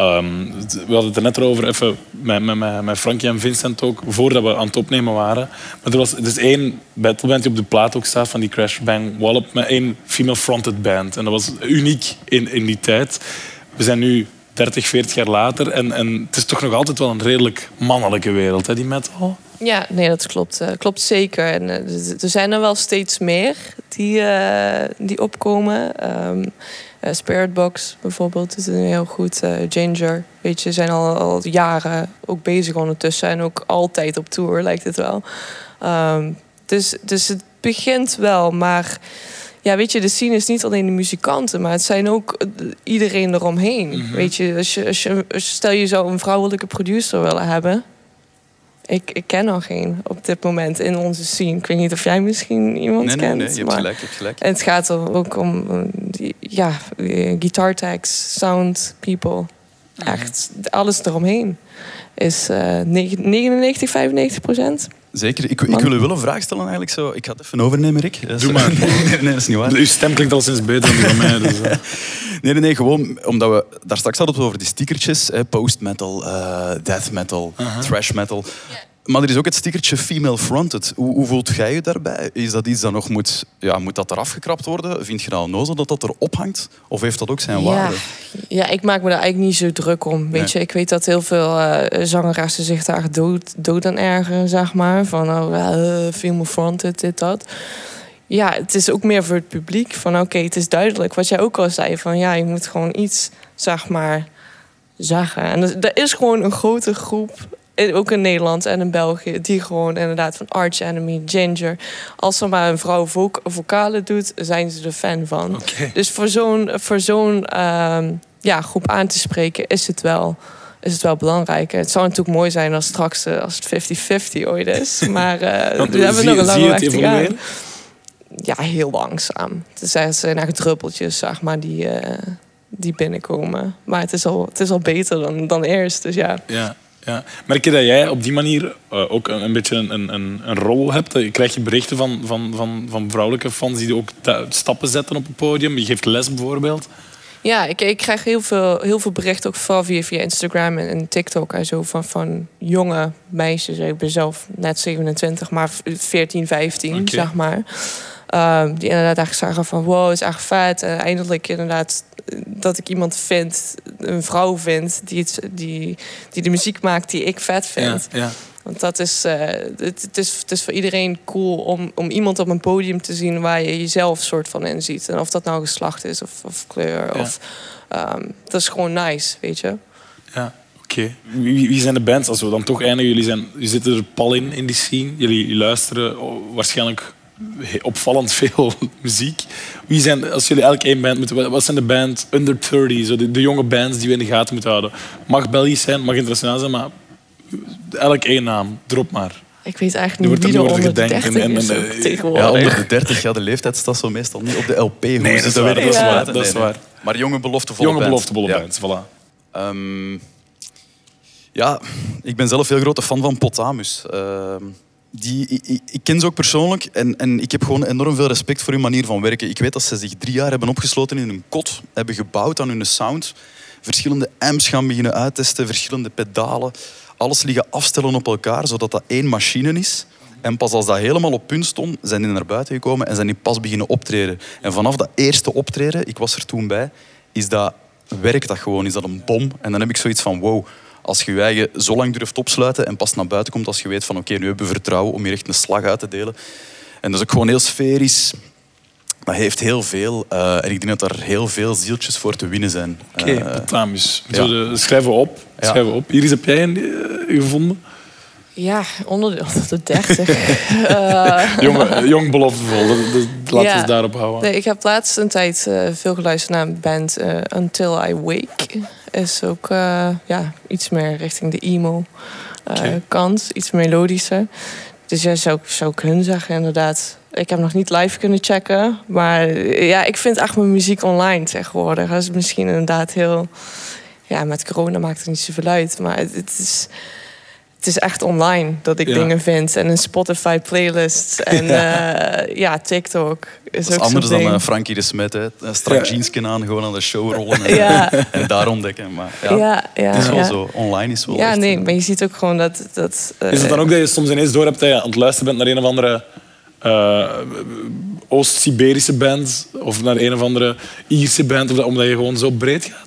Um, we hadden het er net over, even met, met, met Frankie en Vincent ook, voordat we aan het opnemen waren. Maar er was dus één battleband die op de plaat ook staat van die Crash Bang Wallop met één female-fronted band. En dat was uniek in, in die tijd. We zijn nu 30, 40 jaar later en, en het is toch nog altijd wel een redelijk mannelijke wereld, hè, die metal. Ja, nee, dat klopt. Uh, klopt zeker. En uh, er zijn er wel steeds meer die, uh, die opkomen. Um, uh, Spiritbox bijvoorbeeld is een heel goed. Uh, Ginger, weet je, zijn al, al jaren ook bezig ondertussen. En ook altijd op tour, lijkt het wel. Um, dus, dus het begint wel, maar... Ja, weet je, de scene is niet alleen de muzikanten, maar het zijn ook iedereen eromheen. Mm -hmm. Weet je, als je, als je, stel je zou een vrouwelijke producer willen hebben, ik, ik ken nog geen op dit moment in onze scene. Ik weet niet of jij misschien iemand nee, kent. Nee, nee, je hebt gelijk, je hebt gelijk. En het gaat er ook om ja, guitar tags, sound, people. Echt, alles eromheen is uh, 99, 95 procent. Zeker. Ik, ik wil u wel een vraag stellen eigenlijk. Zo. Ik ga het even overnemen, Rick. Doe maar. nee, dat is niet waar. Uw stem klinkt al sinds beter dan die van mij. Dus, nee, nee, nee. Gewoon omdat we daar straks hadden over die stickertjes. Post-metal, uh, death metal, uh -huh. thrash metal. Yeah. Maar er is ook het stickertje female fronted. Hoe, hoe, voelt jij je daarbij? Is dat iets dat nog moet, ja, moet dat eraf gekrapt worden? Vind je nou nozel dat dat erop hangt? Of heeft dat ook zijn ja. waarde? Ja, ik maak me daar eigenlijk niet zo druk om. Weet nee. je, ik weet dat heel veel uh, zangeressen zich daar dood, dood aan ergeren, zeg maar. Van oh, uh, female fronted, dit, dat. Ja, het is ook meer voor het publiek. Van oké, okay, het is duidelijk. Wat jij ook al zei, van ja, je moet gewoon iets, zeg maar, zeggen. En er is gewoon een grote groep ook in Nederland en in België, die gewoon inderdaad van Arch Enemy, Ginger. Als er maar een vrouw vo vocalen doet, zijn ze er fan van. Okay. Dus voor zo'n voor zo'n um, ja, groep aan te spreken is het wel. Is het wel belangrijk. Het zou natuurlijk mooi zijn als straks als het 50-50 ooit is. Maar uh, we hebben nog een lange weg te gaan. Ja, heel langzaam. Het zijn echt druppeltjes, zeg maar, die, uh, die binnenkomen. Maar het is al, het is al beter dan, dan eerst. Dus ja. ja. Ja. Merk je dat jij op die manier uh, ook een, een beetje een, een, een, rol hebt? Krijg je berichten van, van, van, van vrouwelijke fans die ook stappen zetten op het podium? Je geeft les bijvoorbeeld? Ja, ik, ik krijg heel veel, heel veel berichten, ook vooral via, via Instagram en, en TikTok en zo, van, van jonge meisjes. Ik ben zelf net 27, maar 14, 15, okay. zeg maar. Um, die inderdaad echt zeggen van wow, is echt vet. En eindelijk inderdaad dat ik iemand vind, een vrouw vind, die, het, die, die de muziek maakt die ik vet vind. Ja, ja. Want dat is, uh, het, het, is, het is voor iedereen cool om, om iemand op een podium te zien waar je jezelf soort van in ziet. En of dat nou geslacht is of, of kleur. Ja. Of, um, dat is gewoon nice, weet je. Ja, oké. Okay. Wie, wie, zijn de bands? Als we dan toch eindigen, jullie, zijn, jullie zitten er pal in, in die scene. Jullie, jullie luisteren waarschijnlijk opvallend veel muziek. Wie zijn, als jullie elk één band moeten... Wat zijn de bands under 30? Zo de, de, jonge bands die we in de gaten moeten houden. Mag Belgisch zijn, mag internationaal zijn, maar elk één naam. Drop maar. Ik weet eigenlijk niet wie er onder de 30 en, is en, tegenwoordig. Ja, onder de 30, ja, de leeftijd staat zo meestal niet op de LP. Nee, dat, is waar, dat, is ja. waar, dat is waar. Maar jonge beloftevolle jonge beloftevolle ja. bands, voilà. Um, ja, ik ben zelf heel grote fan van Potamus. Uh, die, ik, ken ze ook persoonlijk en, en ik heb gewoon enorm veel respect voor hun manier van werken. Ik weet dat ze zich drie jaar hebben opgesloten in een kot, hebben gebouwd aan hun sound, verschillende amps gaan beginnen uittesten, verschillende pedalen, alles liggen afstellen op elkaar, zodat dat één machine is. En pas als dat helemaal op punt stond, zijn die naar buiten gekomen en zijn die pas beginnen optreden. En vanaf dat eerste optreden, ik was er toen bij, is dat, werkt dat gewoon, is dat een bom. En dan heb ik zoiets van, wow, als je je eigen zo lang durft opsluiten en pas naar buiten komt als je weet van oké, okay, nu hebben we vertrouwen om hier echt een slag uit te delen. En dat is ook gewoon heel sferisch. Dat heeft heel veel. Uh, en ik denk dat er heel veel zieltjes voor te winnen zijn. Oké, okay, uh, Potamus. Ja. Schrijven we op. Schrijven we op. Iris, heb jij een uh, gevonden? Ja, onder de, onder de 30. uh, jong, jong beloftevol. Dat, dat, laten we het daarop houden. Nee, ik heb laatst een tijd uh, veel geluisterd naar een band uh, Until I Wake. Is ook ja, iets meer richting de emo okay. kant. Iets melodischer. Dus ja, zou, zou ik hun zeggen inderdaad. Ik heb nog niet live kunnen checken. Maar ja, ik vind echt mijn muziek online tegenwoordig. Dat is misschien inderdaad heel... Ja, met corona maakt het niet zoveel uit. Maar het, het is het is echt online dat ik dingen vind. En een Spotify playlist. En ja, uh, ja TikTok. Is dat is anders dan uh, Frankie de Smet. Hè. Strak jeansken aan, gewoon aan de show rollen. En, ja. en daar ontdekken. Maar ja, ja, ja het is wel zo. Online is wel Ja, echt, nee, maar je ziet ook gewoon dat... dat is het dan ook dat je soms ineens door hebt dat je aan het luisteren bent naar een of andere... Uh, Oost-Siberische band of naar een of andere Ierse band, omdat je gewoon zo breed gaat?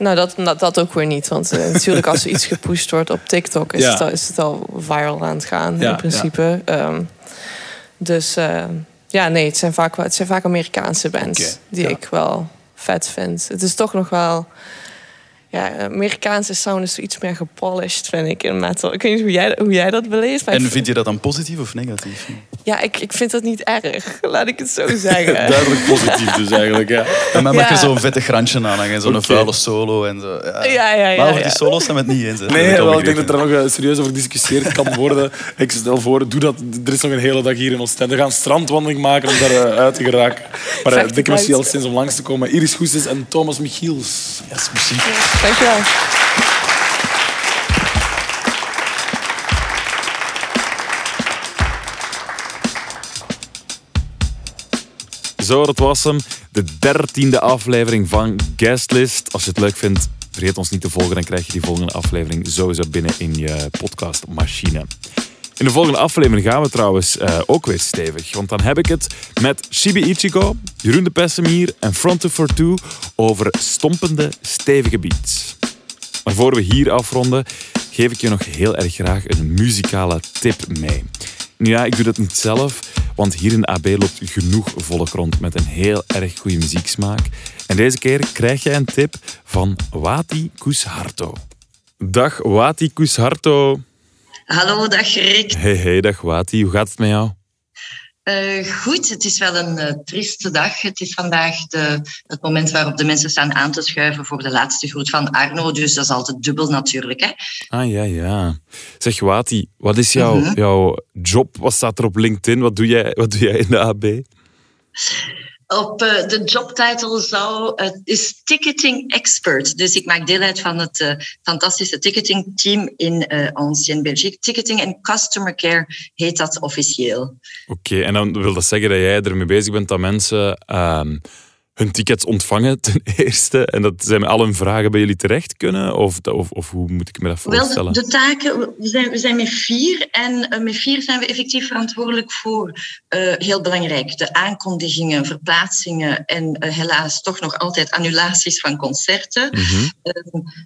Nou, dat, dat, dat, ook weer niet. Want uh, natuurlijk als er iets gepusht wordt op TikTok... is, ja. het, al, is het al viral aan het gaan, ja, in principe. Ja. Um, dus uh, ja, nee, het zijn vaak, het zijn vaak Amerikaanse bands... Okay. die ik wel vet vind. Het is toch nog wel... Ja, Amerikaanse sound is iets meer gepolished, vind ik, in metal. Ik weet niet hoe jij, hoe jij dat beleeft. En vind je dat dan positief of negatief? Ja, ik, ik vind dat niet erg. Laat ik het zo zeggen. Duidelijk positief dus eigenlijk, ja. En dan mag je zo'n vette grantje aanhangen. Zo'n okay. vuile solo en zo. Ja, ja, ja. ja maar over die solo's zijn we het niet eens. Hè. Nee, wel, ik denk dat er nog serieus over gediscussieerd kan worden. ik stel voor, doe dat. Er is nog een hele dag hier in Oostende. We gaan strandwandeling maken om daar uh, uit te geraken. Maar uh, dikke merci al sinds om langs te komen. Iris Goesens en Thomas Michiels. Yes, merci. Dankjewel. Zo, dat was hem. De dertiende aflevering van Guestlist. Als je het leuk vindt, vergeet ons niet te volgen. Dan krijg je die volgende aflevering sowieso binnen in je podcastmachine. In de volgende aflevering gaan we trouwens uh, ook weer stevig. Want dan heb ik het met Shibi Ichigo, Jeroen de Pessemier en Front for Two over stompende, stevige beats. Maar voor we hier afronden, geef ik je nog heel erg graag een muzikale tip mee. Ja, ik doe dat niet zelf, want hier in AB loopt genoeg volk rond met een heel erg goede muzieksmaak. En deze keer krijg jij een tip van Wati Kusharto. Dag Wati Kusharto. Hallo, dag Rick. Hey, hey, dag Wati. Hoe gaat het met jou? Uh, goed, het is wel een uh, trieste dag. Het is vandaag de, het moment waarop de mensen staan aan te schuiven voor de laatste groet van Arno. Dus dat is altijd dubbel natuurlijk. Hè? Ah ja, ja. Zeg Wati, wat is jouw, -hmm. jouw job? Wat staat er op LinkedIn? Wat doe jij, wat doe jij in de AB? Op uh, de jobtitle zou, uh, is ticketing expert. Dus ik maak deel uit van het uh, fantastische ticketing team in Ancien Belgique. Ticketing en customer care heet dat officieel. Oké, en dan wil dat zeggen dat jij ermee bezig bent dat mensen ehm, hun tickets ontvangen ten eerste en dat zij met al hun vragen bij jullie terecht kunnen? Of, of, of hoe moet ik me dat voorstellen? Wel, de, taken, we zijn, we zijn met vier en uh, met vier zijn we effectief verantwoordelijk voor, uh, heel belangrijk, de aankondigingen, verplaatsingen en uh, helaas toch nog altijd annulaties van concerten. Mm -hmm.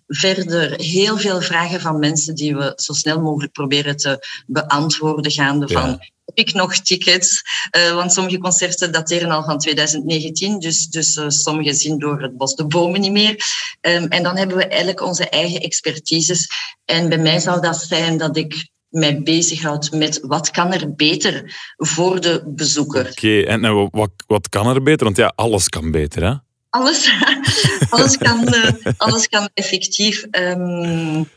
verder heel veel vragen van mensen die we zo snel mogelijk proberen te beantwoorden, gaande ja. van heb ik nog tickets? Uh, want sommige concerten dateren al van 2019, dus, dus uh, sommige zien door het bos de bomen niet meer. Um, en dan hebben we eigenlijk onze eigen expertises. En bij mij zou dat zijn dat ik mij bezighoud met wat kan er beter voor de bezoeker. Oké, okay, en nou, wat, wat kan er beter? Want ja, alles kan beter, hè? Alles, alles, kan, uh, alles kan effectief... Um,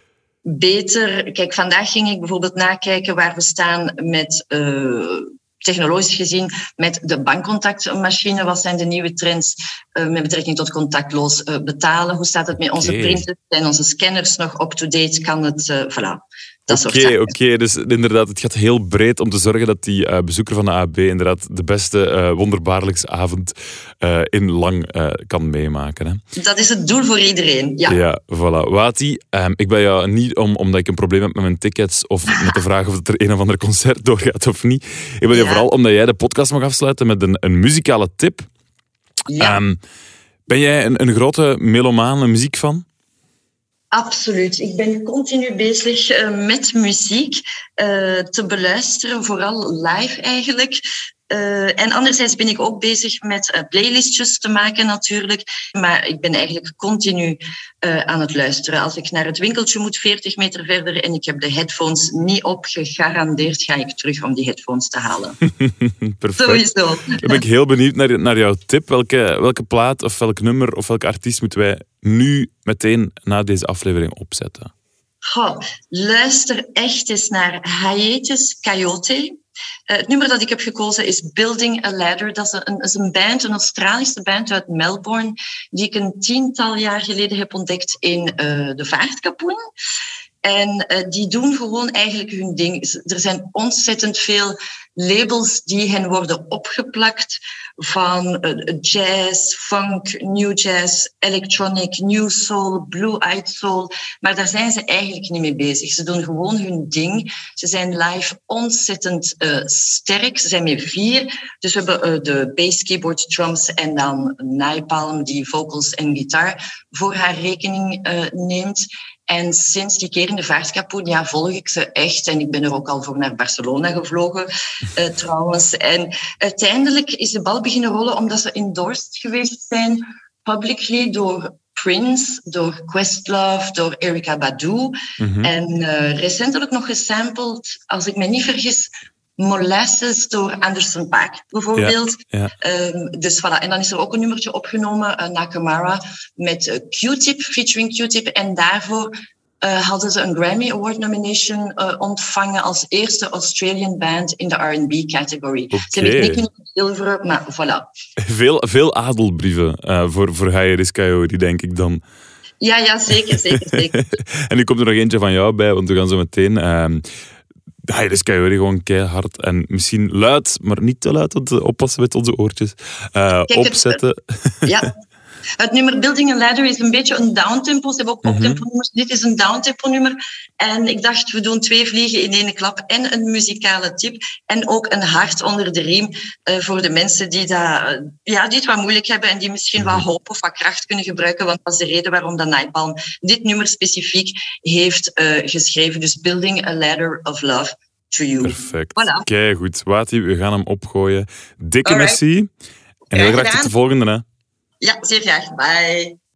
beter. Kijk, vandaag ging ik bijvoorbeeld nakijken waar we staan met. Uh, technologisch gezien met de bankcontactmachine. Wat zijn de nieuwe trends uh, met betrekking tot contactloos uh, betalen? Hoe staat het met onze okay. printers? Zijn onze scanners nog up-to-date? Kan het... Uh, voilà. Oké, oké. Okay, dus inderdaad, het gaat heel breed om te zorgen dat die uh, bezoeker van de AB inderdaad de beste uh, wonderbaarlijkse avond uh, in lang kan meemaken. Hè? Dat is het doel voor iedereen, ja. Ja, voilà. Wati, um, ik ben jou niet om, omdat ik een probleem heb met mijn tickets of met de vraag of het er een of ander concert doorgaat of niet. Ik ben ja. jou vooral omdat jij de podcast mag afsluiten met een, een muzikale tip. Ja. Um, ben jij een, een grote melomaan, een muziekfan? Absoluut. Ik ben continu bezig uh, met muziek uh, te beluisteren, vooral live eigenlijk. Uh, en anderzijds ben ik ook bezig met uh, playlistjes te maken natuurlijk. Maar ik ben eigenlijk continu uh, aan het luisteren. Als ik naar het winkeltje moet, 40 meter verder, en ik heb de headphones niet op, gegarandeerd ga ik terug om die headphones te halen. Perfect. Sowieso. Dan ben ik heel benieuwd naar, naar jouw tip. Welke, welke plaat of welk nummer of welke artiest moeten wij nu meteen na deze aflevering opzetten? Goh, luister echt eens naar Hiatus Coyote. Uh, het nummer dat ik heb gekozen is Building a Ladder. Dat is een, is een band, een Australische band uit Melbourne, die ik een tiental jaar geleden heb ontdekt in uh, de Vaartkapoen. En uh, die doen gewoon eigenlijk hun ding. Er zijn ontzettend veel labels die hen worden opgeplakt van uh, jazz, funk, new jazz, electronic, new soul, blue-eyed soul. Maar daar zijn ze eigenlijk niet mee bezig. Ze doen gewoon hun ding. Ze zijn live ontzettend uh, sterk. Ze zijn met vier. Dus we hebben de bass, keyboard, drums en dan Nijpalm die vocals en gitaar voor haar rekening neemt. En sinds die keer in de vaartkapoen ja, volg ik ze echt. En ik ben er ook al voor naar Barcelona gevlogen, uh, trouwens. En uiteindelijk is de bal beginnen rollen omdat ze endorsed geweest zijn publicly door Prince, door Questlove, door Erika Badu. Mhm. En uh, recentelijk nog gesampled, als ik me niet vergis, Molasses door Anderson Paak, bijvoorbeeld. Ja, ehm, dus voilà. En dan is er ook een nummertje opgenomen, uh, Nakamara, met uh, Q-Tip, featuring Q-Tip. En daarvoor uh, hadden ze een Grammy Award nomination ontvangen als eerste Australian band in de R&B category. Okay. Ze hebben niet kunnen zilveren, maar voilà. Veel, veel adelbrieven voor, voor Higher Coyote, denk ik dan. Ja, ja, zeker, zeker, zeker. en nu komt er nog eentje van jou bij, want we gaan zo meteen... Ja, dus kan je gewoon keihard en misschien luid, maar niet te luid, want oppassen met onze oortjes. Uh, opzetten. ja. Het nummer Building a Ladder is een beetje een downtempo. Ze hebben ook optempo mhm. nummers. Dit is een downtempo nummer. En ik dacht, we doen twee vliegen in één klap. En een muzikale tip. En ook een hart onder de riem uh, voor de mensen die, dat, uh, ja, die het wat moeilijk hebben en die misschien wat mhm. hoop of wat kracht kunnen gebruiken. Want dat is de reden waarom dat Nightbalm dit nummer specifiek heeft uh, geschreven. Dus Building a Ladder of Love. To you. Perfect. Voilà. Kijk goed. Wati, we gaan hem opgooien. Dikke merci. En heel graag tot de volgende. Hè. Ja, zeer graag. Bye.